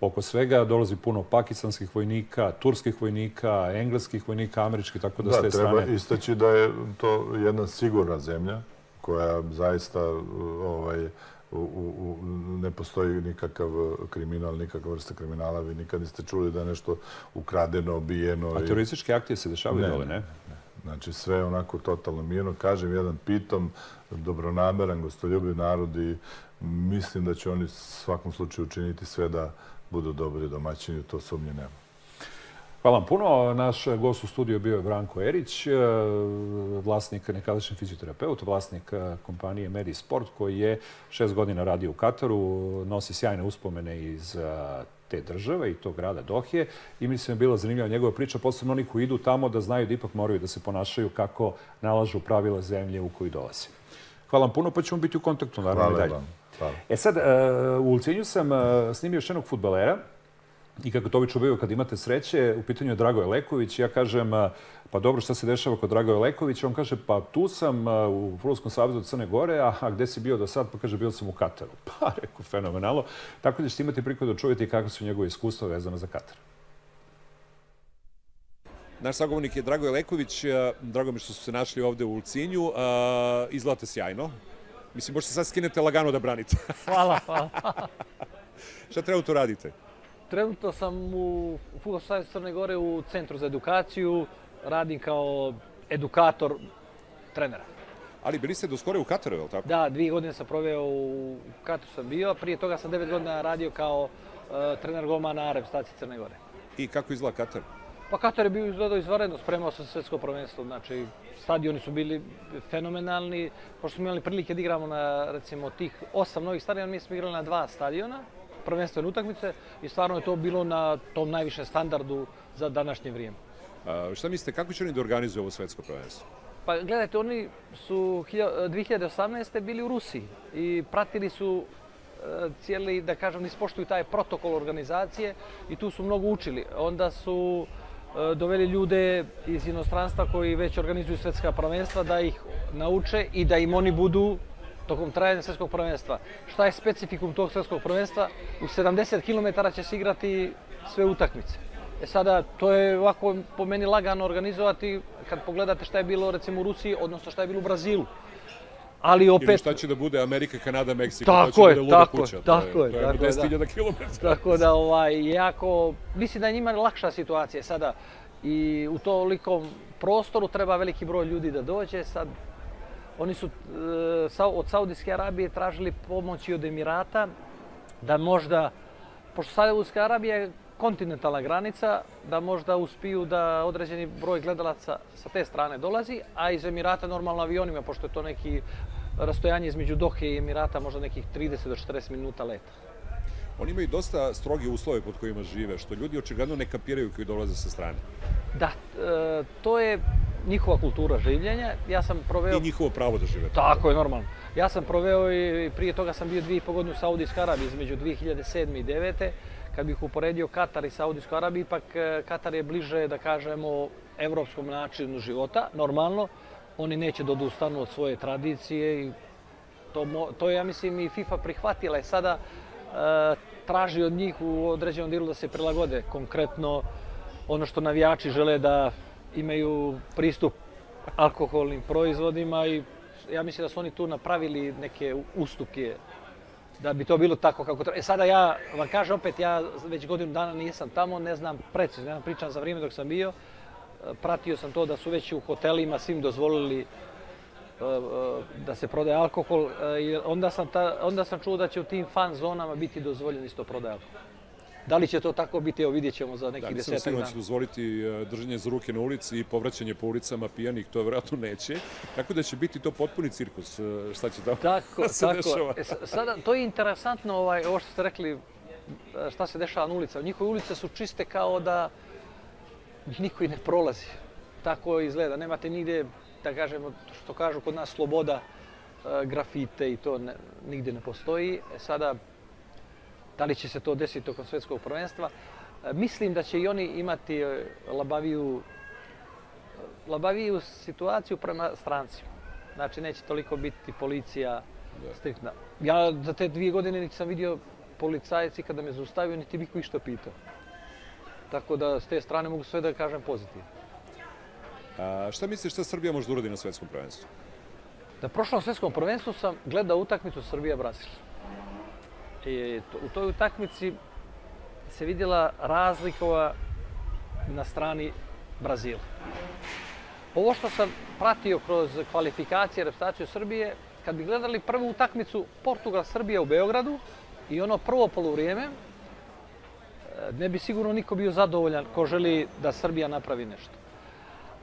oko svega. Dolazi puno pakistanskih vojnika, turskih vojnika, engleskih vojnika, američkih, tako da, s te strane... Da, treba istaći da je to jedna sigurna zemlja koja zaista ovaj, u, u, ne postoji nikakav kriminal, nikakva vrsta kriminala. Vi nikad niste čuli da je nešto ukradeno, obijeno. A terorističke akcije se dešavaju dole, ne? ne? Znači sve onako totalno mirno. Kažem, jedan pitom, dobronameran, gostoljubiv narod i mislim da će oni u svakom slučaju učiniti sve da budu dobri domaćini, to sumnje nema. Hvala vam puno. Naš gost u studiju bio je Branko Erić, e, vlasnik nekadašnji fizioterapeut, vlasnik e, kompanije Medisport, koji je šest godina radio u Kataru, nosi sjajne uspomene iz e, te države i tog grada Dohije i mislim da je bila zanimljiva njegova priča, posebno oni koji idu tamo da znaju da ipak moraju da se ponašaju kako nalažu pravila zemlje u koju dolaze. Hvala vam puno, pa ćemo biti u kontaktu, naravno, Hvala i dalje. Hvala. E sad, u Ulcinju sam snimio još jednog futbalera, I kako to obično bio kad imate sreće, u pitanju je Dragoje Leković. Ja kažem, pa dobro, šta se dešava kod Dragoje Lekovića? On kaže, pa tu sam u Futbolskom savjezu Crne Gore, a gde si bio do sad? Pa kaže, bio sam u Kataru. Pa, reku, fenomenalno. Tako da ćete imati priliku da čujete kako su njegove iskustva vezane za Katar. Naš sagovornik je Dragoje Leković. Drago mi što su se našli ovde u Ulcinju. Izgledate sjajno. Mislim, možete sad skinete lagano da branite. Hvala, hvala. Šta treba to radite? Trenutno sam u Futbol Savjez Crne Gore u Centru za edukaciju. Radim kao edukator trenera. Ali bili ste do skore u Kataru, je li tako? Da, dvije godine sam proveo u Kataru sam bio. Prije toga sam devet godina radio kao uh, trener golmana na reprezentaciji Crne Gore. I kako izgleda Katar? Pa Katar je bio izgledao izvaredno, spremao sam svetsko prvenstvo. Znači, stadioni su bili fenomenalni. Pošto smo imali prilike da igramo na, recimo, tih osam novih stadiona, mi smo igrali na dva stadiona prvenstvene utakmice i stvarno je to bilo na tom najvišem standardu za današnje vrijeme. A, šta mislite, kako će oni da organizuju ovo svetsko prvenstvo? Pa gledajte, oni su 2018. bili u Rusiji i pratili su e, cijeli, da kažem, ispoštuju taj protokol organizacije i tu su mnogo učili. Onda su e, doveli ljude iz inostranstva koji već organizuju svetska prvenstva da ih nauče i da im oni budu tokom trajanja svjetskog prvenstva. Šta je specifikum tog svjetskog prvenstva? U 70 km će se igrati sve utakmice. E sada, to je ovako po meni lagano organizovati kad pogledate šta je bilo recimo u Rusiji, odnosno šta je bilo u Brazilu. Ali opet... Ili šta će da bude Amerika, Kanada, Meksiko, tako je, luda tako kuća. Je, tako je, to je, tako je, 10.000 km. Tako da, ovaj, jako, mislim da je njima lakša situacija. Sada, i u tolikom prostoru treba veliki broj ljudi da dođe. Sad, oni su e, od Saudijske Arabije tražili pomoć i od Emirata da možda, pošto Saudijska Arabija je kontinentalna granica, da možda uspiju da određeni broj gledalaca sa te strane dolazi, a iz Emirata normalno avionima, pošto je to neki rastojanje između Dohe i Emirata, možda nekih 30 do 40 minuta leta. Oni imaju dosta stroge uslove pod kojima žive, što ljudi očigledno ne kapiraju koji dolaze sa strane. Da, e, to je njihova kultura življenja. Ja sam proveo... I njihovo pravo da žive. Tako je, normalno. Ja sam proveo i prije toga sam bio dvije i po godine u Saudijskoj Arabiji između 2007. i 2009. Kad bih uporedio Katar i Saudijsku Arabiju, ipak e, Katar je bliže, da kažemo, evropskom načinu života, normalno. Oni neće da odustanu od svoje tradicije i to, to je, ja mislim, i FIFA prihvatila je sada e, traži od njih u određenom dilu da se prilagode. Konkretno, ono što navijači žele da imaju pristup alkoholnim proizvodima i ja mislim da su oni tu napravili neke ustupke da bi to bilo tako kako treba. E sada ja vam kažem opet, ja već godinu dana nisam tamo, ne znam precizno, ja pričam za vrijeme dok sam bio, pratio sam to da su već u hotelima svim dozvolili da se prodaje alkohol e, i onda sam, ta, onda sam čuo da će u tim fan zonama biti dozvoljeno isto prodaje alkohol. Da li će to tako biti, evo vidjet ćemo za neki desetak dana. Da, nisam će dozvoliti držanje za ruke na ulici i povraćanje po ulicama pijanih, to vjerojatno neće. Tako da će biti to potpuni cirkus, šta će tamo tako, da se tako. dešava. E, sada, to je interesantno, ovaj, ovo što ste rekli, šta se dešava na ulicama. Njihove ulice su čiste kao da niko i ne prolazi. Tako izgleda. Nemate nigde, da kažemo, što kažu kod nas, sloboda e, grafite i to ne, nigde ne postoji. E sada, da li će se to desiti tokom svetskog prvenstva? E, mislim da će i oni imati labaviju, labaviju situaciju prema strancima. Znači, neće toliko biti policija striktna. Ja za te dvije godine niti sam vidio policajci kada me zaustavio, niti bih išta pitao. Tako da s te strane mogu sve da kažem pozitivno. A, šta misliš šta Srbija može da uradi na svetskom prvenstvu? Na prošlom svetskom prvenstvu sam gledao utakmicu Srbija-Brazil. I u toj utakmici se vidjela razlikova na strani Brazila. Ovo što sam pratio kroz kvalifikacije i reprezentaciju Srbije, kad bi gledali prvu utakmicu Portugal-Srbija u Beogradu i ono prvo polovrijeme, ne bi sigurno niko bio zadovoljan ko želi da Srbija napravi nešto.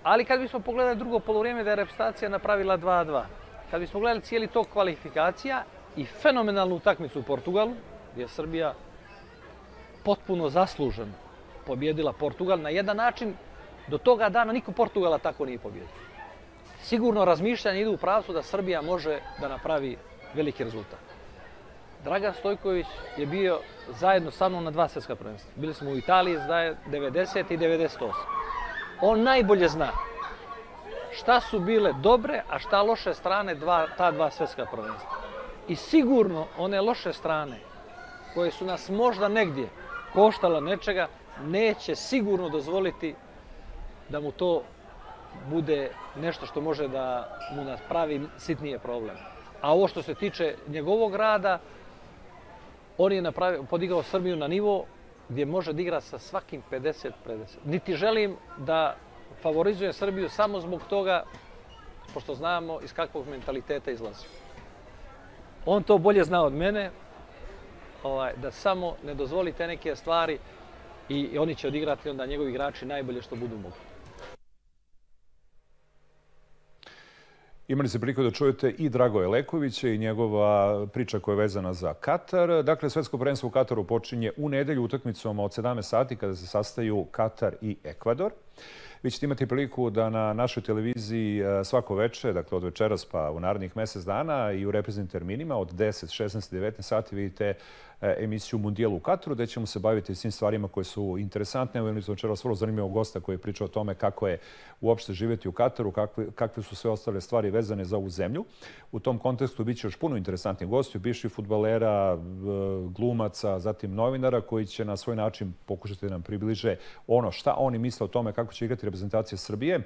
Ali kad bismo pogledali drugo polovrijeme da je reprezentacija napravila 2-2, kad bismo gledali cijeli tok kvalifikacija i fenomenalnu utakmicu u Portugalu, gdje je Srbija potpuno zasluženo pobjedila Portugal na jedan način, do toga dana niko Portugala tako nije pobjedio. Sigurno razmišljanje ide u pravcu da Srbija može da napravi veliki rezultat. Dragan Stojković je bio zajedno sa mnom na dva svjetska prvenstva. Bili smo u Italiji zajedno 90. i 98. On najbolje zna šta su bile dobre, a šta loše strane dva, ta dva svjetska prvenstva. I sigurno one loše strane koje su nas možda negdje koštala nečega, neće sigurno dozvoliti da mu to bude nešto što može da mu napravi sitnije problem. A ovo što se tiče njegovog rada, on je napravio, podigao Srbiju na nivo gdje može da igra sa svakim 50-50. Niti želim da favorizujem Srbiju samo zbog toga, pošto znamo iz kakvog mentaliteta izlazi. On to bolje zna od mene, ovaj, da samo ne dozvoli te neke stvari i oni će odigrati onda njegovi igrači najbolje što budu mogli. Imali se priliku da čujete i Dragoje Lekovića i njegova priča koja je vezana za Katar. Dakle, svetsko prvenstvo u Kataru počinje u nedelju utakmicom od 17 sati kada se sastaju Katar i Ekvador. Vi ćete imati priliku da na našoj televiziji e, svako veče, dakle od večeras pa u narednih mesec dana i u reprezentnim terminima od 10, 16 19 sati vidite E, emisiju Mundijal u Katru, gde ćemo se baviti svim stvarima koje su interesantne. Evo imali smo večeras vrlo zanimljivog gosta koji je pričao o tome kako je uopšte živjeti u Kataru, kakve, kakve su sve ostale stvari vezane za ovu zemlju. U tom kontekstu bit će još puno interesantnih gostiju, bivših futbalera, glumaca, zatim novinara koji će na svoj način pokušati da nam približe ono šta oni misle o tome kako će igrati reprezentacija Srbije.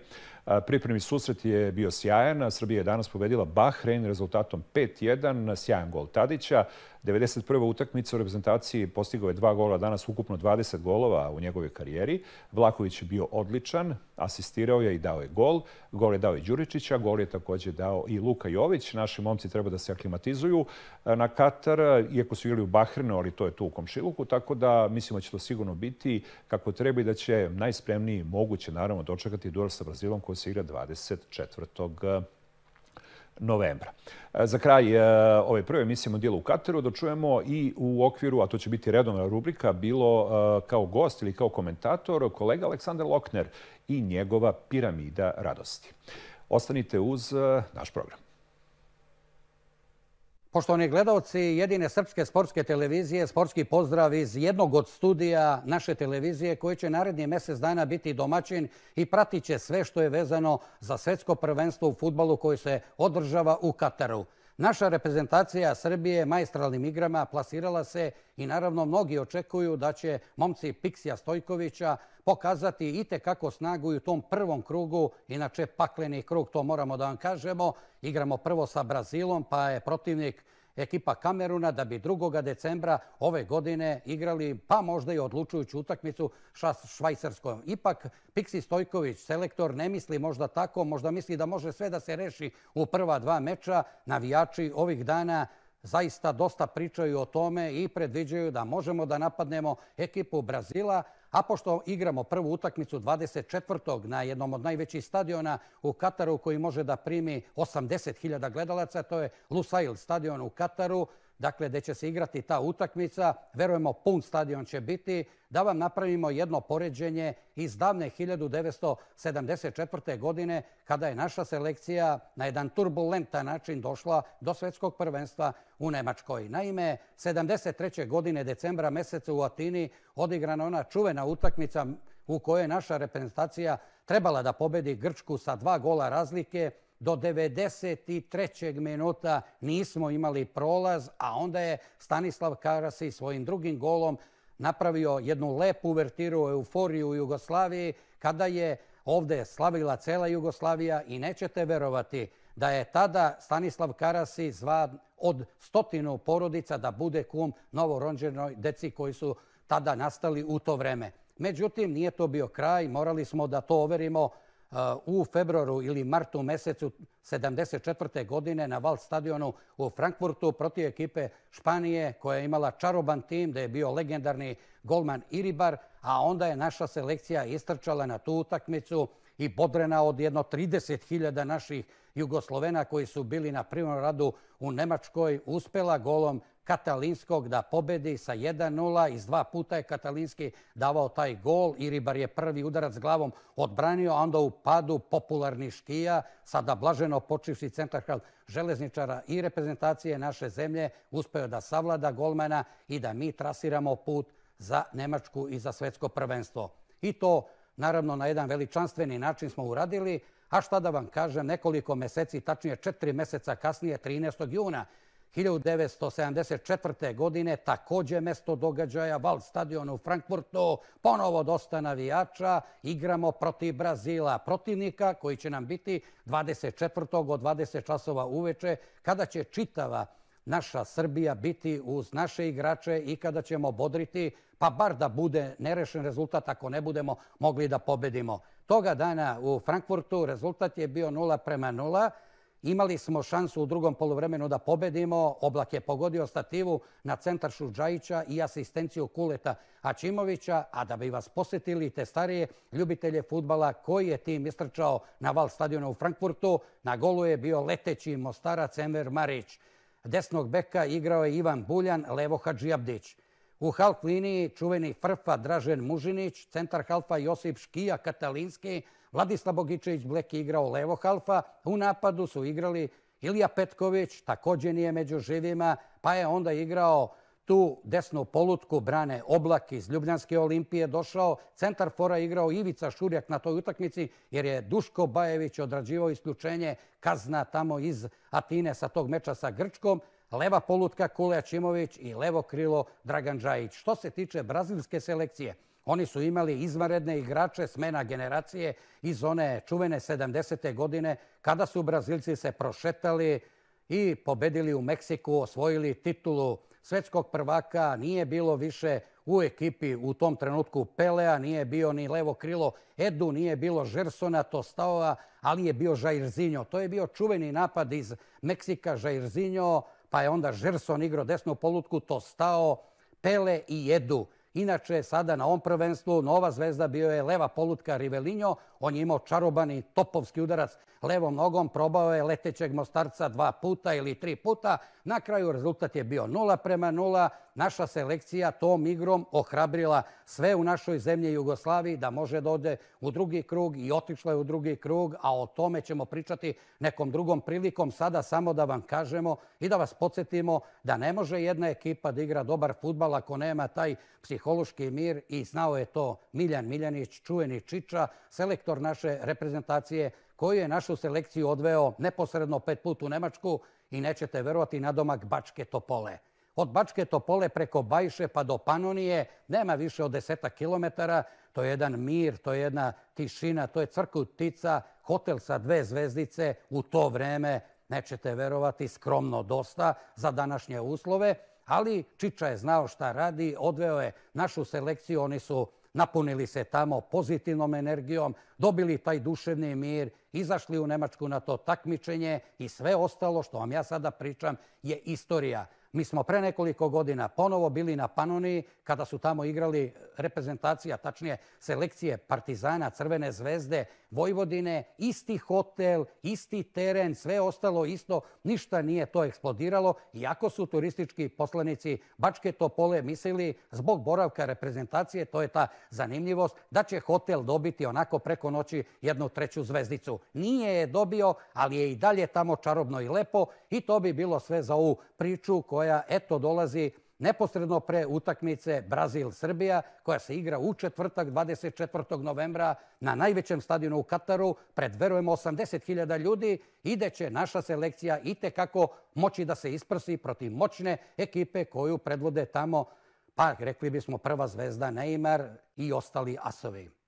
Pripremi susret je bio sjajan. Srbija je danas pobedila Bahrein rezultatom 5-1, sjajan gol Tadića. 91. utakmica u reprezentaciji postigao je dva gola, danas ukupno 20 golova u njegovoj karijeri. Vlaković je bio odličan, asistirao je i dao je gol. Gol je dao i Đuričića, gol je takođe dao i Luka Jović. Naši momci treba da se aklimatizuju na Katar, iako su igrali u Bahrenu, ali to je tu u komšiluku, tako da mislimo da će to sigurno biti kako treba i da će najspremniji moguće, naravno, dočekati duel sa Brazilom koji se igra 24 novembra. E, za kraj e, ove prve emisije Mondijela u Kataru da čujemo i u okviru, a to će biti redovna rubrika, bilo e, kao gost ili kao komentator kolega Aleksandar Lokner i njegova piramida radosti. Ostanite uz naš program. Poštovani gledalci jedine srpske sportske televizije, sportski pozdrav iz jednog od studija naše televizije koji će naredni mesec dana biti domaćin i pratit će sve što je vezano za svetsko prvenstvo u futbalu koje se održava u Kataru. Naša reprezentacija Srbije majstralnim igrama plasirala se i naravno mnogi očekuju da će momci Piksija Stojkovića pokazati i kako snagu i u tom prvom krugu, inače pakleni krug, to moramo da vam kažemo. Igramo prvo sa Brazilom, pa je protivnik ekipa Kameruna da bi 2. decembra ove godine igrali pa možda i odlučujuću utakmicu sa Švajcarskom. Ipak Piksi Stojković, selektor, ne misli možda tako, možda misli da može sve da se reši u prva dva meča. Navijači ovih dana zaista dosta pričaju o tome i predviđaju da možemo da napadnemo ekipu Brazila, a pošto igramo prvu utakmicu 24. na jednom od najvećih stadiona u Kataru koji može da primi 80.000 gledalaca, to je Lusail stadion u Kataru, dakle gde će se igrati ta utakmica. Verujemo pun stadion će biti. Da vam napravimo jedno poređenje iz davne 1974. godine kada je naša selekcija na jedan turbulentan način došla do svetskog prvenstva u Nemačkoj. Naime, 73. godine decembra meseca u Atini odigrana ona čuvena utakmica u kojoj je naša reprezentacija trebala da pobedi Grčku sa dva gola razlike do 93. minuta nismo imali prolaz, a onda je Stanislav Karasi svojim drugim golom napravio jednu lepu uvertiru, euforiju u Jugoslaviji, kada je ovde slavila cela Jugoslavija i nećete verovati da je tada Stanislav Karasi zvan od stotinu porodica da bude kum novoronđenoj deci koji su tada nastali u to vreme. Međutim, nije to bio kraj, morali smo da to overimo u februaru ili martu mesecu 74. godine na Val stadionu u Frankfurtu protiv ekipe Španije koja je imala čaroban tim, da je bio legendarni golman Iribar, a onda je naša selekcija istrčala na tu utakmicu i bodrena od jedno 30.000 naših Jugoslovena koji su bili na primjer radu u Nemačkoj, uspela golom Katalinskog da pobedi sa 1-0. Iz dva puta je Katalinski davao taj gol i Ribar je prvi udarac glavom odbranio, a onda u padu popularni škija, sada blaženo počivši centar železničara i reprezentacije naše zemlje, uspeo da savlada golmana i da mi trasiramo put za Nemačku i za svetsko prvenstvo. I to, naravno, na jedan veličanstveni način smo uradili, a šta da vam kažem, nekoliko meseci, tačnije četiri meseca kasnije, 13. juna, 1974. godine takođe mesto događaja Val stadion u Frankfurtu, ponovo dosta navijača, igramo protiv Brazila, protivnika koji će nam biti 24. od 20 časova uveče, kada će čitava naša Srbija biti uz naše igrače i kada ćemo bodriti, pa bar da bude nerešen rezultat ako ne budemo mogli da pobedimo. Toga dana u Frankfurtu rezultat je bio 0 prema 0, Imali smo šansu u drugom polovremenu da pobedimo. Oblak je pogodio stativu na centar Šuđajića i asistenciju Kuleta Ačimovića, a da bi vas posetili te starije ljubitelje futbala koji je tim istrčao na val stadiona u Frankfurtu, na golu je bio leteći Mostarac Enver Marić. Desnog beka igrao je Ivan Buljan, levo Hadži Abdić. U half liniji čuveni Frfa Dražen Mužinić, centar halfa Josip Škija Katalinski, Vladislav Bogičević Bleki igrao levo halfa, u napadu su igrali Ilija Petković, takođe nije među živima, pa je onda igrao tu desnu polutku brane Oblak iz Ljubljanske olimpije došao. Centar fora igrao Ivica Šurjak na toj utakmici jer je Duško Bajević odrađivao isključenje kazna tamo iz Atine sa tog meča sa Grčkom. Leva polutka Kule Čimović i levo krilo Dragan Đajić. Što se tiče brazilske selekcije, oni su imali izvanredne igrače smena generacije iz one čuvene 70. godine kada su Brazilci se prošetali i pobedili u Meksiku, osvojili titulu svetskog prvaka, nije bilo više u ekipi u tom trenutku Pelea, nije bio ni levo krilo Edu, nije bilo Žersona, Tostaova, ali je bio Jairzinho. To je bio čuveni napad iz Meksika, Jairzinho, pa je onda Žerson igrao desnu polutku, Tostao, Pele i Edu. Inače, sada na ovom prvenstvu nova zvezda bio je leva polutka Rivelinho. On je imao čarobani topovski udarac levom nogom, probao je letećeg mostarca dva puta ili tri puta. Na kraju rezultat je bio 0 prema 0. Naša selekcija tom igrom ohrabrila sve u našoj zemlji Jugoslaviji da može da ode u drugi krug i otišla je u drugi krug, a o tome ćemo pričati nekom drugom prilikom. Sada samo da vam kažemo i da vas podsjetimo da ne može jedna ekipa da igra dobar futbal ako nema taj psihološki mir i znao je to Miljan Miljanić, čuveni Čiča, selektor naše reprezentacije koji je našu selekciju odveo neposredno pet put u Nemačku i nećete verovati na domak Bačke Topole. Od Bačke Topole preko Bajše pa do Panonije nema više od deseta kilometara. To je jedan mir, to je jedna tišina, to je crkutica, hotel sa dve zvezdice u to vreme, nećete verovati, skromno dosta za današnje uslove, ali Čiča je znao šta radi, odveo je našu selekciju, oni su napunili se tamo pozitivnom energijom, dobili taj duševni mir, izašli u Nemačku na to takmičenje i sve ostalo što vam ja sada pričam je istorija. Mi smo pre nekoliko godina ponovo bili na Panoniji kada su tamo igrali reprezentacija, tačnije selekcije Partizana, Crvene zvezde, Vojvodine, isti hotel, isti teren, sve ostalo isto, ništa nije to eksplodiralo, iako su turistički poslanici Bačke Topole mislili zbog boravka reprezentacije, to je ta zanimljivost, da će hotel dobiti onako preko noći jednu treću zvezdicu. Nije je dobio, ali je i dalje tamo čarobno i lepo i to bi bilo sve za ovu priču koja eto dolazi neposredno pre utakmice Brazil-Srbija, koja se igra u četvrtak 24. novembra na najvećem stadionu u Kataru, pred, verujemo, 80.000 ljudi, ide će naša selekcija i kako moći da se isprsi protiv moćne ekipe koju predvode tamo, pa rekli bismo prva zvezda Neymar i ostali asovi.